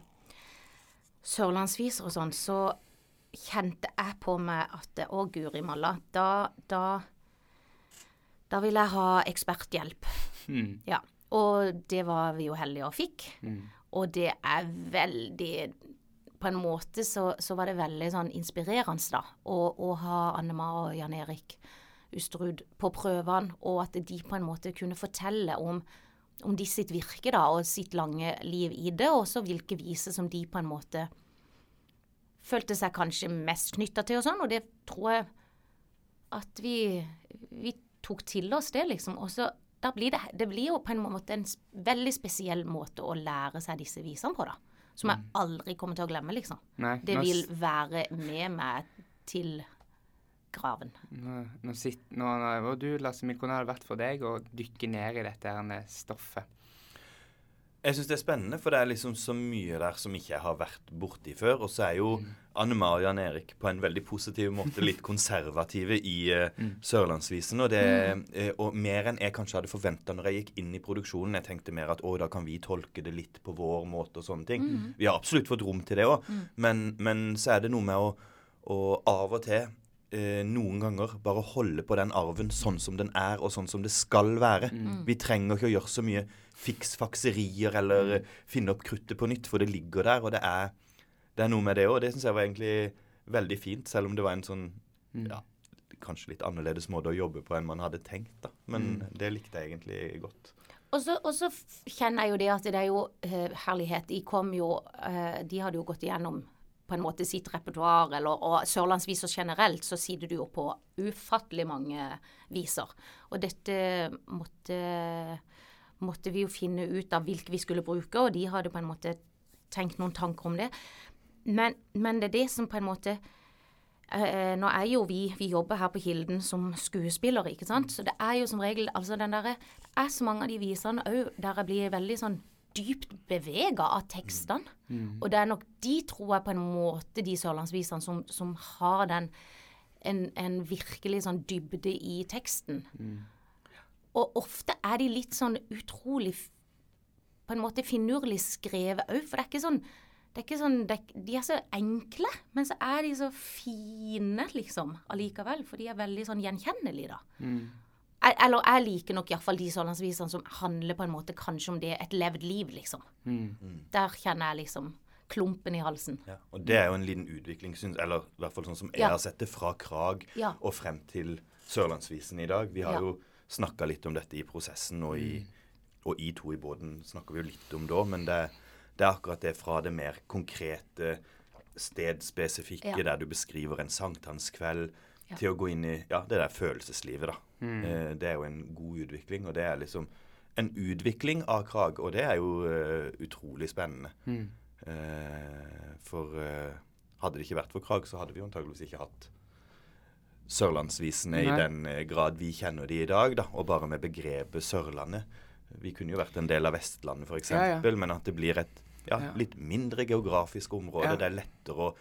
sørlandsviser og sånn, så kjente jeg på meg at Å, guri malla. Da, da, da vil jeg ha eksperthjelp. Mm. Ja. Og det var vi jo heldige og fikk. Mm. Og det er veldig På en måte så, så var det veldig sånn inspirerende, da, å, å ha Annema og Jan Erik Usterud på prøvene, og at de på en måte kunne fortelle om, om de sitt virke da, og sitt lange liv i det, og også hvilke viser som de på en måte følte seg kanskje mest knytta til og sånn, og det tror jeg at vi, vi tok til oss det, liksom. Og så blir det, det blir jo på en måte en veldig spesiell måte å lære seg disse visene på, da. Som jeg aldri kommer til å glemme, liksom. Nei, Det vil være med meg til graven. Nå, nå, sitt, nå, nå, og du, Lasse Emil, har vært for deg å dykke ned i dette her stoffet? Jeg syns det er spennende, for det er liksom så mye der som ikke jeg har vært borti før. Og så er jo Anne Mari og Jan Erik på en veldig positiv måte litt konservative i uh, Sørlandsvisen. Og, det, uh, og mer enn jeg kanskje hadde forventa når jeg gikk inn i produksjonen. Jeg tenkte mer at å, da kan vi tolke det litt på vår måte og sånne ting. Vi har absolutt fått rom til det òg, men, men så er det noe med å, å av og til eh, noen ganger bare holde på den arven sånn som den er, og sånn som det skal være. Vi trenger ikke å gjøre så mye fiksfakserier eller eh, finne opp kruttet på nytt, for det ligger der, og det er, det er noe med det òg. Det syns jeg var egentlig veldig fint, selv om det var en sånn ja, kanskje litt annerledes måte å jobbe på enn man hadde tenkt, da. Men det likte jeg egentlig godt. Og så, kjenner jeg jo det at det er jo uh, herlighet. De kom jo uh, De hadde jo gått igjennom på en måte sitt repertoar, eller, og sørlandsviser generelt, så sitter du jo på ufattelig mange viser. Og dette måtte, måtte vi jo finne ut av hvilke vi skulle bruke, og de hadde på en måte tenkt noen tanker om det. Men, men det er det som på en måte Eh, nå er jo vi Vi jobber her på Kilden som skuespillere, ikke sant. Så det er jo som regel altså den derre Det er så mange av de visene òg der jeg blir veldig sånn dypt bevega av tekstene. Og det er nok de, tror jeg, på en måte, de sørlandsvisene som, som har den en, en virkelig sånn dybde i teksten. Og ofte er de litt sånn utrolig på en måte finurlig skrevet òg, for det er ikke sånn det er ikke sånn, det er, De er så enkle, men så er de så fine, liksom, allikevel. For de er veldig sånn gjenkjennelige, da. Jeg, eller jeg liker nok iallfall de sørlandsvisene som handler på en måte kanskje om det et levd liv, liksom. Der kjenner jeg liksom klumpen i halsen. Ja, og det er jo en liten utvikling, syns Eller i hvert fall sånn som jeg Ja. har sett det, fra Krag Ja. og frem til Sørlandsvisen i dag. Vi har Ja. jo snakka litt om dette i prosessen, og i, og i To i båten snakker vi jo litt om da, men det, det er akkurat det fra det mer konkrete, stedspesifikke, Ja. der du beskriver en sankthanskveld, Ja. til å gå inn i ja, det der følelseslivet, da. Eh, det er jo en god utvikling, og det er liksom en utvikling av Krag, og det er jo uh, utrolig spennende. Eh, for uh, hadde det ikke vært for Krag, så hadde vi jo antageligvis ikke hatt sørlandsvisene i den eh, grad vi kjenner de i dag, da, og bare med begrepet Sørlandet. Vi kunne jo vært en del av Vestlandet f.eks., Ja, ja. men at det blir et ja, litt mindre geografisk område. Ja. Det er lettere å,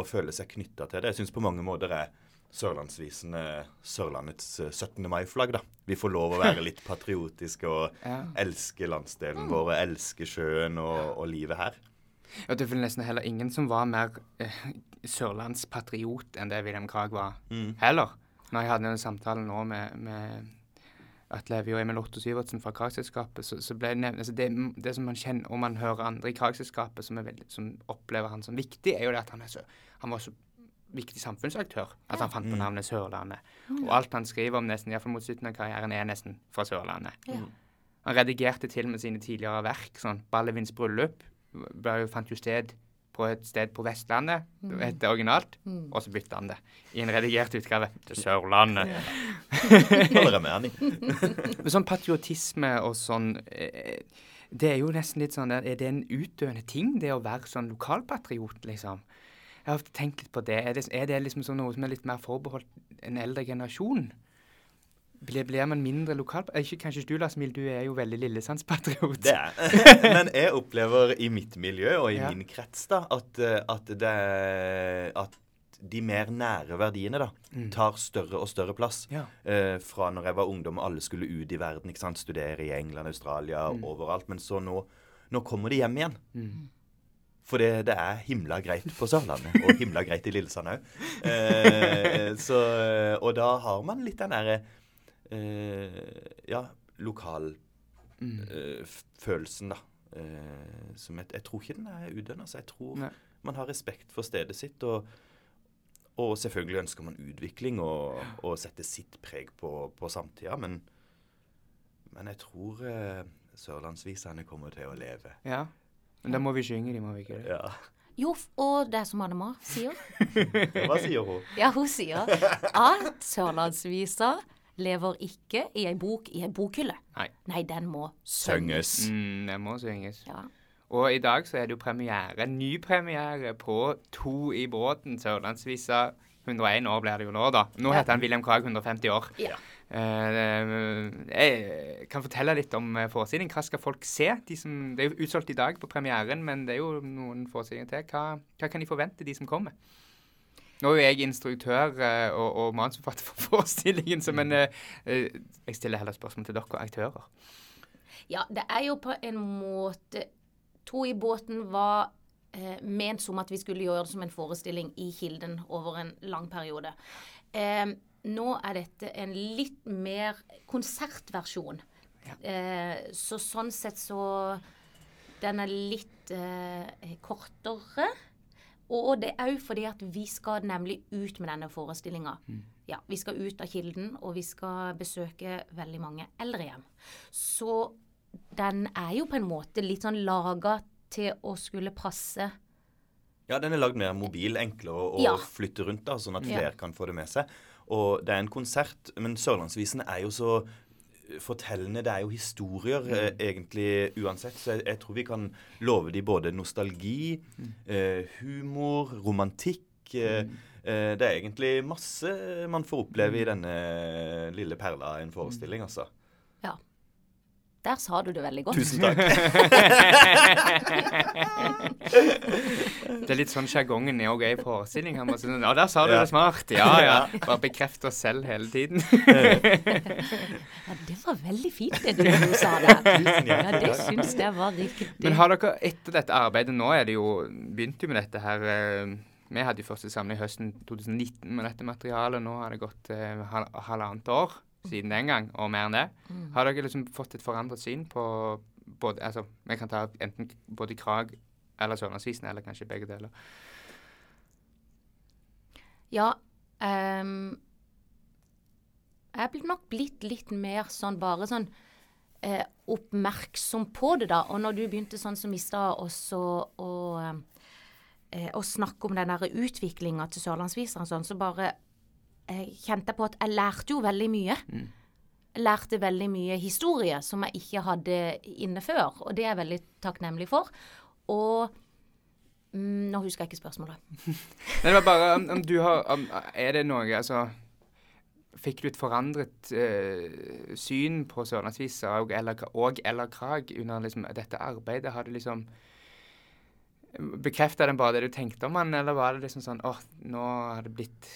å føle seg knytta til det. Jeg syns på mange måter er Sørlandsvisene Sørlandets eh, 17. mai-flagg, da. Vi får lov å være litt patriotiske og Ja. elske landsdelen vår, og elske sjøen og, og livet her. Ja, det er vel nesten heller ingen som var mer eh, sørlandspatriot enn det William Krag var heller. Når jeg hadde en samtale nå med, med Atle Evje og Emil Otto Syvertsen fra Kragselskapet, så, så ble det nevnt altså det, det som man kjenner, og man hører andre i Kragselskapet som, er som opplever han som viktig, er jo det at han, er så, han var så viktig samfunnsaktør. At han fant på navnet Sørlandet. Og alt han skriver om nesten, iallfall mot slutten av karrieren, er nesten fra Sørlandet. Han redigerte til med sine tidligere verk, sånn 'Ballevins bryllup', ble jo- fant jo sted på et sted på Vestlandet, det heter originalt, mm. og så bytter han det i en redigert utgave til Sørlandet. Holder jeg med han sånn patriotisme og sånn eh, Det er jo nesten litt sånn Er det en utdøende ting, det å være sånn lokalpatriot, liksom? Jeg har tenkt litt på det. Er det, er det liksom sånn noe som er litt mer forbeholdt en eldre generasjon? Blir, blir man mindre lokal... eh, Ikke, kanskje ikke du, Lars Mil, du er jo veldig Lillesandspatriot. Det er. Men jeg opplever i mitt miljø og i Ja. min krets da, at, eh, at, det, at de mer nære verdiene da, tar større og større plass. Ja. Eh, fra når jeg var ungdom og alle skulle ut i verden, ikke sant? studere i England, Australia, overalt. Men så nå, nå kommer de hjem igjen. For det, det er himla greit på Sørlandet, og himla greit i Lillesand òg. Eh, og da har man litt den derre Ja, lokalfølelsen, da. Eh, som jeg, jeg tror ikke den er udønn, Altså. Jeg tror Nei. man har respekt for stedet sitt. Og, og selvfølgelig ønsker man utvikling og, og sette sitt preg på, på samtida. Men, men jeg tror eh, sørlandsvisene kommer til å leve. Ja. Men da må vi synge de, må vi ikke det? Ja. Jo, og det som Anne-Ma sier Hva sier hun? Ja, hun sier at sørlandsvisa lever ikke i ei bok i ei bokhylle. Nei. Nei, den må synges. Mm, den må synges. Ja. Og i dag så er det jo premiere, ny premiere på To i båten, Sørlandsvisa 101 år blir det jo nå, da. Nå heter han William Krag 150 år. Ja. Eh, jeg kan fortelle litt om eh, forestillingen. Hva skal folk se? De som, det er jo utsolgt i dag på premieren, men det er jo noen forestillinger til. Hva, hva kan de forvente, de som kommer? Nå er jo jeg instruktør eh, og, og manusforfatter for forestillingen, så men eh, eh, jeg stiller heller spørsmål til dere aktører. Ja, det er jo på en måte To i båten var eh, ment som at vi skulle gjøre det som en forestilling i Kilden over en lang periode. Eh, nå er dette en litt mer konsertversjon. Eh, så sånn sett så Den er litt kortere. Og det er òg fordi at vi skal nemlig ut med denne forestillinga. Ja, vi skal ut av Kilden, og vi skal besøke veldig mange eldrehjem. Så den er jo på en måte litt sånn laga til å skulle passe Ja, den er lagd mer mobil, enklere å, Ja. flytte rundt, da, sånn at Ja. flere kan få det med seg. Og det er en konsert, men Sørlandsvisene er jo så fortellende. Det er jo historier eh, egentlig uansett, så jeg, jeg tror vi kan love de både nostalgi, eh, humor, romantikk. Mm. eh, det er egentlig masse man får oppleve i denne lille perla en forestilling, altså. Ja. Der sa du det veldig godt. Tusen takk. Det er litt sånn sjargongen er òg i forestilling. Han sånn, ja, der sa du det smart. Ja, ja. Bare bekreft oss selv hele tiden. Ja, det var veldig fint det du sa der. Ja, det syns jeg var riktig. Men har dere etter dette arbeidet nå er det jo Begynte jo med dette her eh, Vi hadde jo første samling høsten 2019 med dette materialet. Nå har det gått eh, halvannet år siden den gang, og mer enn det. Har dere liksom fått et forandret syn på både Altså, vi kan ta enten både Krag eller Sørlandsvisen, eller kanskje begge deler. Ja. Um, jeg er nok blitt litt mer sånn bare sånn eh, oppmerksom på det, da. Og når du begynte sånn som i stad også å, eh, snakke om den der utviklinga til Sørlandsviseren sånn, så bare kjente på at jeg lærte jo veldig mye. Jeg lærte veldig mye historie som jeg ikke hadde inne før, og det er jeg veldig takknemlig for. Og mm, nå husker jeg ikke spørsmålet. Nei, det var bare om, om du har om, Er det noe Altså Fikk du et forandret uh, syn på Sørlandsvisa og eller, og eller Krag under liksom, dette arbeidet? Har du liksom Bekrefta den bare det du tenkte om den, eller var det liksom sånn åh, nå har det blitt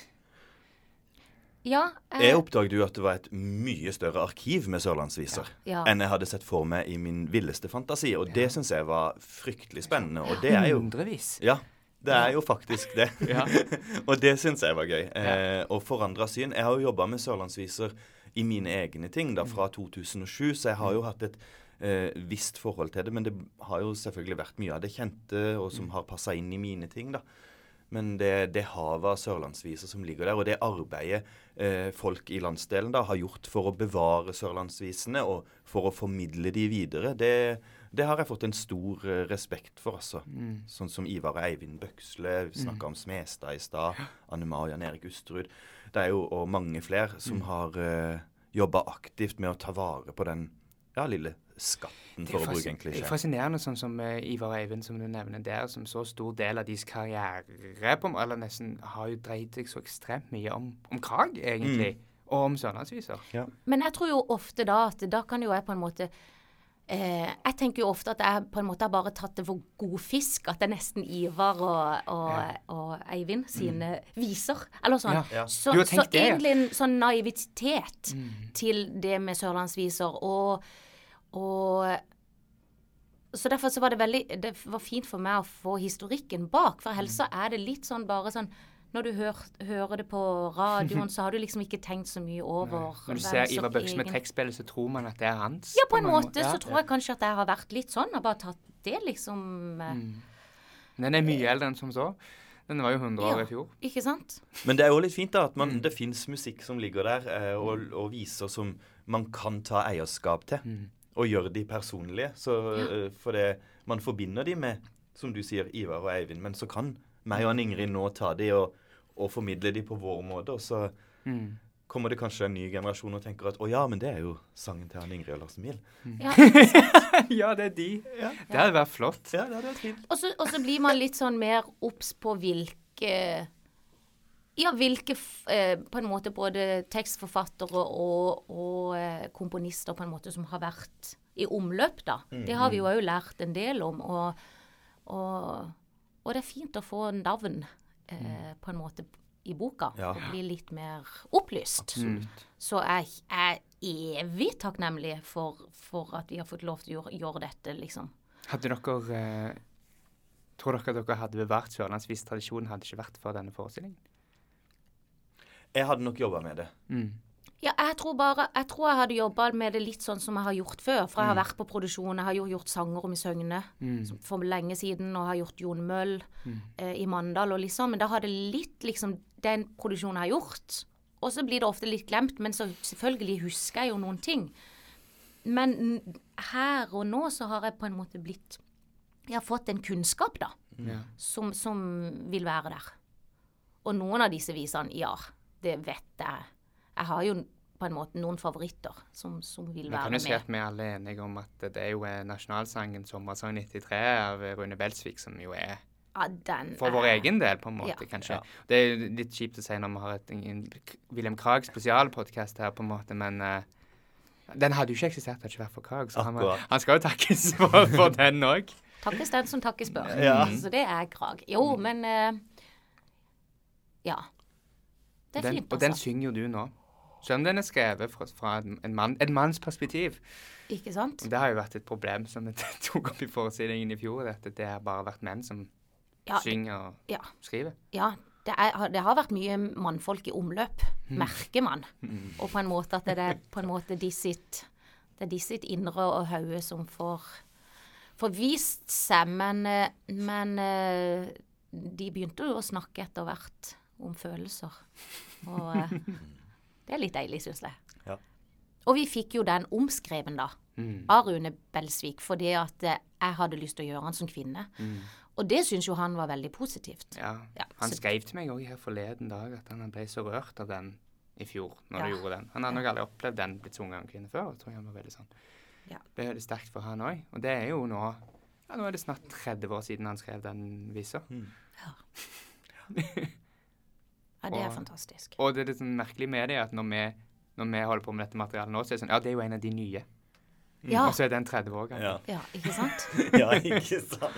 Ja, Jeg oppdaget jo at det var et mye større arkiv med sørlandsviser Ja. enn jeg hadde sett for meg i min villeste fantasi. Og det syns jeg var fryktelig spennende. Og det er jo hundrevis. Ja, det er jo faktisk det. Og det syns jeg var gøy. Eh, og forandra syn. Jeg har jo jobba med sørlandsviser i mine egne ting da fra 2007, så jeg har jo hatt et eh, visst forhold til det. Men det har jo selvfølgelig vært mye av det kjente, og som har passa inn i mine ting, da. Men det, det havet av sørlandsviser som ligger der, og det arbeidet eh, folk i landsdelen da har gjort for å bevare sørlandsvisene og for å formidle de videre, det, det har jeg fått en stor eh, respekt for, altså. Sånn som Ivar og Eivind Bøksle, snakka mm. om Smestad i stad, Anne Ma og Jan Erik Usterud. Det er jo og mange flere som har eh, jobba aktivt med å ta vare på den ja, lille skatten, for å bruke en det er fascinerende sånn som uh, Ivar og Eivind, som du nevner der, som så stor del av deres karriere på, eller nesten har jo dreid seg så ekstremt mye om, om Krag, egentlig, og om Sørlandsviser. Men jeg tror jo ofte da at da kan jo jeg på en måte eh, Jeg tenker jo ofte at jeg på en måte har bare tatt det for god fisk. At det er nesten Ivar og, og, og Eivind sine viser. Eller sånn. Ja. Ja. Så, så det, ja. egentlig en sånn naivitet til det med sørlandsviser. Og, og så derfor så var det veldig Det var fint for meg å få historikken bak, for helsa så er det litt sånn bare sånn når du hør, hører det på radioen, så har du liksom ikke tenkt så mye over Når du ser Ivar Bøkse med trekkspillet, så tror man at det er hans. Ja, på en mange måte Ja. så tror jeg kanskje at jeg har vært litt sånn, og bare tatt det liksom mm. Den er mye eldre enn som så. Den var jo 100 år Ja. i fjor. Ikke sant? Men det er jo litt fint da, at man, det fins musikk som ligger der, eh, og, og viser som man kan ta eierskap til. Og gjøre de personlige. Så, eh, for det, man forbinder de med, som du sier, Ivar og Eivind. Men så kan meg og Ingrid nå ta de og, og formidle de på vår måte. Og så kommer det kanskje en ny generasjon og tenker at å ja, men det er jo sangen til han Ingrid og Lars Emil. Ja. ja, det er de. Det hadde vært flott. Ja, det hadde vært fint. Og så og så blir man litt sånn mer obs på hvilke Ja, hvilke eh, på en måte både tekstforfattere og, og eh, komponister på en måte som har vært i omløp, da. Det har vi jo òg lært en del om. Og, og, og det er fint å få navn eh, på en måte i boka, Ja. og bli litt mer opplyst. Så jeg er evig takknemlig for, for at vi har fått lov til å gjøre, gjøre dette, liksom. Hadde dere eh, Tror dere dere hadde bevart sørlandsvis-tradisjonen hadde ikke vært for denne forestillingen? Jeg hadde nok jobba med det. Mm. Ja, jeg tror bare Jeg tror jeg hadde jobba med det litt sånn som jeg har gjort før. For jeg Mm. har vært på produksjon. Jeg har jo gjort sanger om i Søgne mm. for lenge siden, og har gjort Jon Møll Mm. eh, i Mandal og liksom. Men da har det litt liksom den produksjonen jeg har gjort. Og så blir det ofte litt glemt, men så selvfølgelig husker jeg jo noen ting. Men her og nå så har jeg på en måte blitt Jeg har fått en kunnskap, da, Ja. som, som vil være der. Og noen av disse visene, ja, det vet jeg. Jeg har jo på en måte noen favoritter som, som vil Vi være kan jo si at vi alle er enige om at det er jo eh, nasjonalsangen 'Sommersang 93' av Rune Belsvik som jo er Ja, den for vår er- egen del, på en måte, Ja. kanskje. Det er jo litt kjipt å si når vi har et, en William Krag spesialpodkast her, på en måte, men uh, den hadde jo ikke eksistert hadde ikke vært for Krag. Så han, han skal jo takkes for, for den òg. Takkes den som takkes bør. Ja. Så det er Krag. Jo, men uh, Ja. Det er Den, fint, og den altså. synger jo du nå. Selv om den er skrevet fra, fra en, mann, en manns perspektiv. Ikke sant? Det har jo vært et problem som vi tok opp i forestillingen i fjor, at det har bare vært menn som Ja, synger og ja. skriver. ja det, er, det har vært mye mannfolk i omløp, merker man. Og på en måte at det er på en måte de sitt Det er de sitt indre og hode som får, får vist seg. Men, eh, men eh, de begynte jo å snakke etter hvert om følelser. Og eh, det er litt deilig, syns jeg. Ja. Og vi fikk jo den omskreven, da, av Rune Belsvik, fordi at eh, jeg hadde lyst til å gjøre han som kvinne. Og det syns jo han var veldig positivt. Ja. Ja, han skrev til meg òg her forleden dag at han ble så rørt av den i fjor, når Ja. du gjorde den. Han har nok aldri opplevd den blitt sunget av en kvinne før. og tror han var veldig sånn. Ja. Det ble veldig sterkt for han òg. Og det er jo nå ja, Nå er det snart 30 år siden han skrev den visa. Ja, det er Og- fantastisk. Og det er litt sånn merkelig med det at når vi, når vi holder på med dette materialet nå, så er det sånn Ja, det er jo en av de nye. Ja, Og så er den 30 år gammel. Ja, ja ikke sant? ja ikke sant?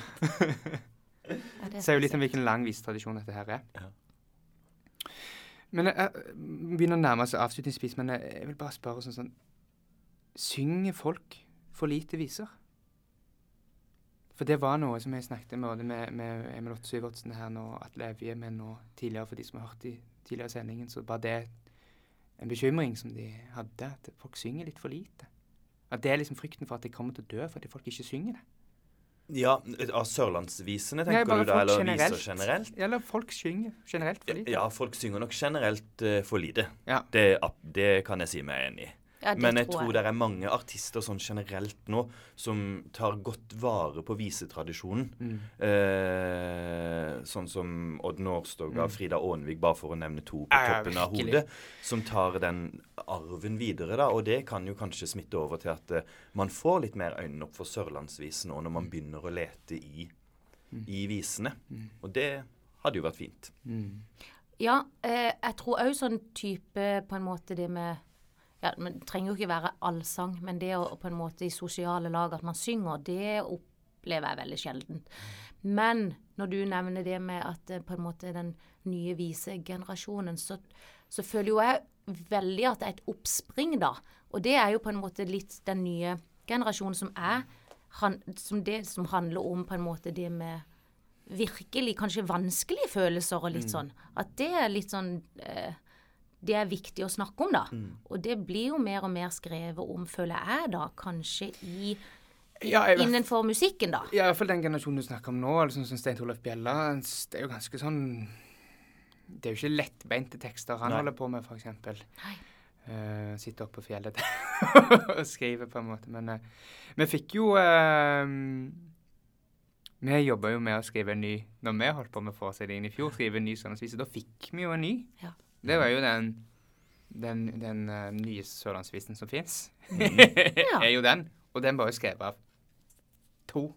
Ja, Sier Så er jo litt om hvilken lang visetradisjon dette her er. Ja. Men jeg, jeg begynner å nærme oss avslutningsvis, men jeg, jeg vil bare spørre sånn sånn Synger folk for lite viser? For det var noe som jeg snakket med med, med Emil Otto Syvertsen her nå, Atle Evje, men nå tidligere for de som har hørt i tidligere sendingen, så var det en bekymring som de hadde, at folk synger litt for lite. At det er liksom frykten for at de kommer til å dø fordi folk ikke synger det. Ja, av sørlandsvisene, tenker Nei, du da? Eller generelt. viser generelt? Eller folk synger generelt for lite. Ja, folk synger nok generelt uh, for lite. Ja. Det, det kan jeg si meg enig i. Ja, det Men jeg tror jeg. det er mange artister sånn generelt nå som tar godt vare på visetradisjonen. Mm. Eh, sånn som Odd Nårstoga, Frida Aanvik, bare for å nevne to på Ja, toppen av virkelig. hodet. Som tar den arven videre, da. Og det kan jo kanskje smitte over til at eh, man får litt mer øynene opp for sørlandsvisen nå når man begynner å lete i, i visene. Og det hadde jo vært fint. Ja, eh, jeg tror òg sånn type på en måte det med ja, men Det trenger jo ikke være allsang, men det å på en måte i sosiale lag at man synger, det opplever jeg veldig sjelden. Men når du nevner det med at eh, på en måte den nye visegenerasjonen, så, så føler jo jeg veldig at det er et oppspring, da. Og det er jo på en måte litt den nye generasjonen som er han, som det som handler om på en måte det med virkelig kanskje vanskelige følelser og litt sånn. At det er litt sånn eh, Det er viktig å snakke om, da. Og det blir jo mer og mer skrevet om, føler jeg, da, kanskje i Ja, jeg Innenfor musikken, da. Ja, i hvert fall den generasjonen du snakker om nå, eller sånn som Stein Torleif Bjella. Det er jo ganske sånn Det er jo ikke lettbeinte tekster han Nei. holder på med, f.eks. Uh, sitter oppe på fjellet og skriver, på en måte. Men uh, vi fikk jo uh, Vi jobba jo med å skrive en ny Når vi holdt på med forestillingen i fjor, skrive en ny så da fikk vi jo en ny. Ja. Det var jo den den, den uh, nye sørlandsvisen som fins. Ja. er jo den. Og den var jo skrevet av to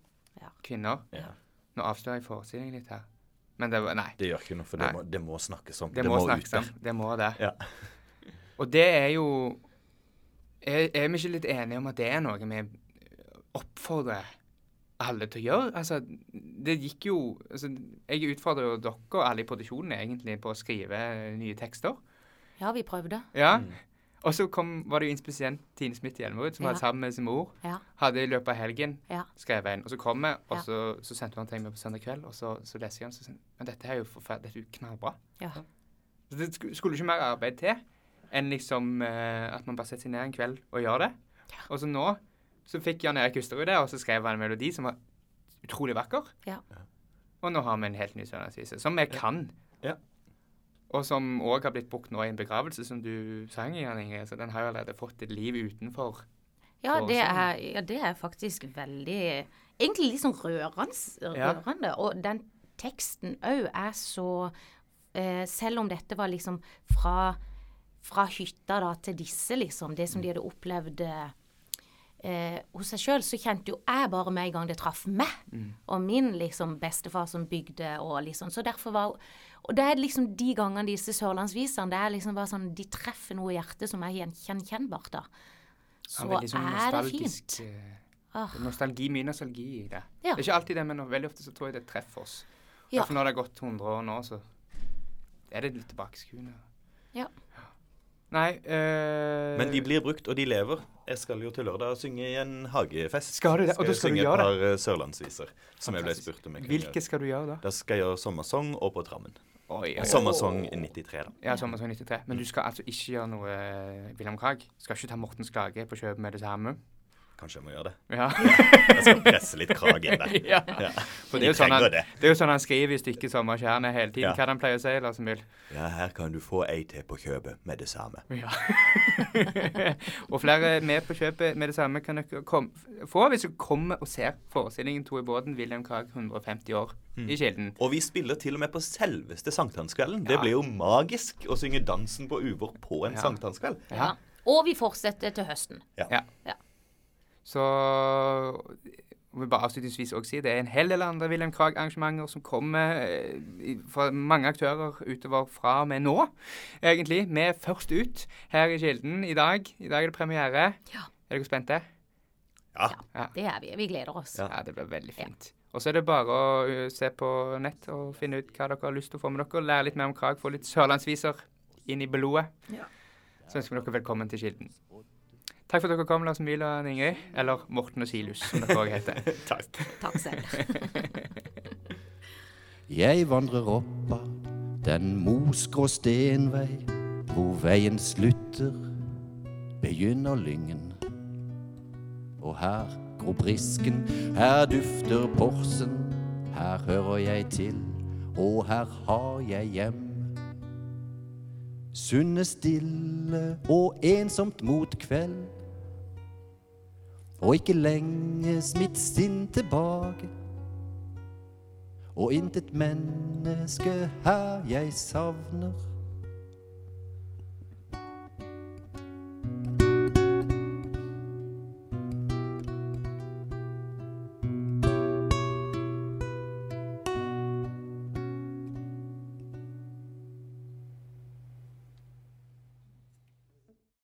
Ja. kvinner. Ja. Nå avslører jeg forestillingen litt her. Men det var Nei. Det gjør ikke noe, for det må, det må snakkes om. Det, må, ut snakkes om. Det må det. Ja. Og det er jo er, er vi ikke litt enige om at det er noe vi oppfordrer alle til å gjøre? Altså, det gikk jo altså, Jeg utfordrer jo dere alle i produksjonen egentlig på å skrive nye tekster. Ja, vi prøvde. Ja. Og så kom, var det jo inspisient Tine Smith Hjelmerud, som Ja. hadde sammen med sin mor. Ja. Hadde i løpet av helgen Ja. skrevet en. Og så kom jeg, og Ja. så, så sendte hun ting med på søndag kveld, og så, så leser jeg den, og så sier Men dette er jo forferdelig, dette er jo knallbra. Ja. Så det sk- skulle ikke mer arbeid til enn liksom uh, at man bare setter seg ned en kveld og gjør det. Og så nå så fikk Jan Erik Husterud det, og så skrev han en melodi som var utrolig vakker. Ja. Og nå har vi en helt ny sørlandsvise, som vi kan. Ja. Og som òg har blitt brukt nå i en begravelse, som du sang i, Jan Inge. Så den har jo allerede fått et liv utenfor. Ja, det er, ja, det er faktisk veldig Egentlig litt sånn rørende. Rørende. Og den teksten òg er så eh, Selv om dette var liksom fra, fra hytta da til disse, liksom, det som de hadde opplevd eh, eh, hos seg sjøl, så kjente jo jeg bare med en gang det traff meg. Og min liksom bestefar som bygde og liksom Så derfor var Og det er liksom de gangene disse sørlandsvisene, det er liksom bare sånn De treffer noe i hjertet som er gjen- gjenkjennbart, da. Så Ja, veldig sånn er det fint. eh, Ah. Nostalgi, mye nostalgi i det. Ja. Det er ikke alltid det, men veldig ofte så tror jeg det treffer oss. Ja. For når det har gått 100 år nå, så er det litt tilbakeskuende. Ja. Nei øh... Men de blir brukt, og de lever. Jeg skal jo til lørdag synge i en hagefest. Skal du det? Og da skal du gjøre det? jeg synge et par sørlandsviser som jeg ble spurt om jeg kunne Hvilke gjøre. skal du gjøre da? Da skal jeg gjøre sommersong og På trammen. Oi, oi, oi. Sommersong 93, da. Ja, Sommersong 93. Men du skal altså ikke gjøre noe eh, Wilhelm Krag? Skal ikke ta Mortens klage på kjøp med det samme? Kanskje jeg må gjøre det. Ja. Jeg skal presse litt krag inn der. ja. Ja. For det er, jo sånn han, det. det er jo sånn han skriver i stykket sommerkjerne hele tiden. Ja. Hva er det han pleier å si, Lars Emil? Ja, her kan du få ei til på kjøpet med det samme. Ja. og flere med på kjøpet med det samme kan dere kom, få hvis dere kommer og ser forestillingen 'To i båten', William Krag 150 år i Kilden. Og vi spiller til og med på selveste sankthanskvelden. Det blir jo magisk å synge 'Dansen på uvår' på en Ja. sankthanskveld. Ja. Og vi fortsetter til høsten. Ja. Ja. Så må bare avslutningsvis også si det er en hel del andre Wilhelm Krag-arrangementer som kommer eh, fra mange aktører utover fra og med nå, egentlig. Vi er først ut her i Kilden i dag. I dag er det premiere. Ja. Er dere spente? Ja. Det er vi. Vi gleder oss. Ja. Ja, det blir veldig fint. Og så er det bare å se på nett og finne ut hva dere har lyst til å få med dere. Lære litt mer om Krag, få litt sørlandsviser inn i blodet. Så ønsker vi dere velkommen til Kilden. Takk for at dere kom, Lars Emil og Ingrid. Eller Morten og Silus, som dere òg heter. Takk. Takk selv. Jeg vandrer opp av den mosgrå stenvei. Hvor veien slutter, begynner lyngen. Og her gror brisken, her dufter porsen. Her hører jeg til, og her har jeg hjem. Sundet, stille og ensomt mot kveld. Og ikke lenge mitt sinn tilbake. Og intet menneske her jeg savner.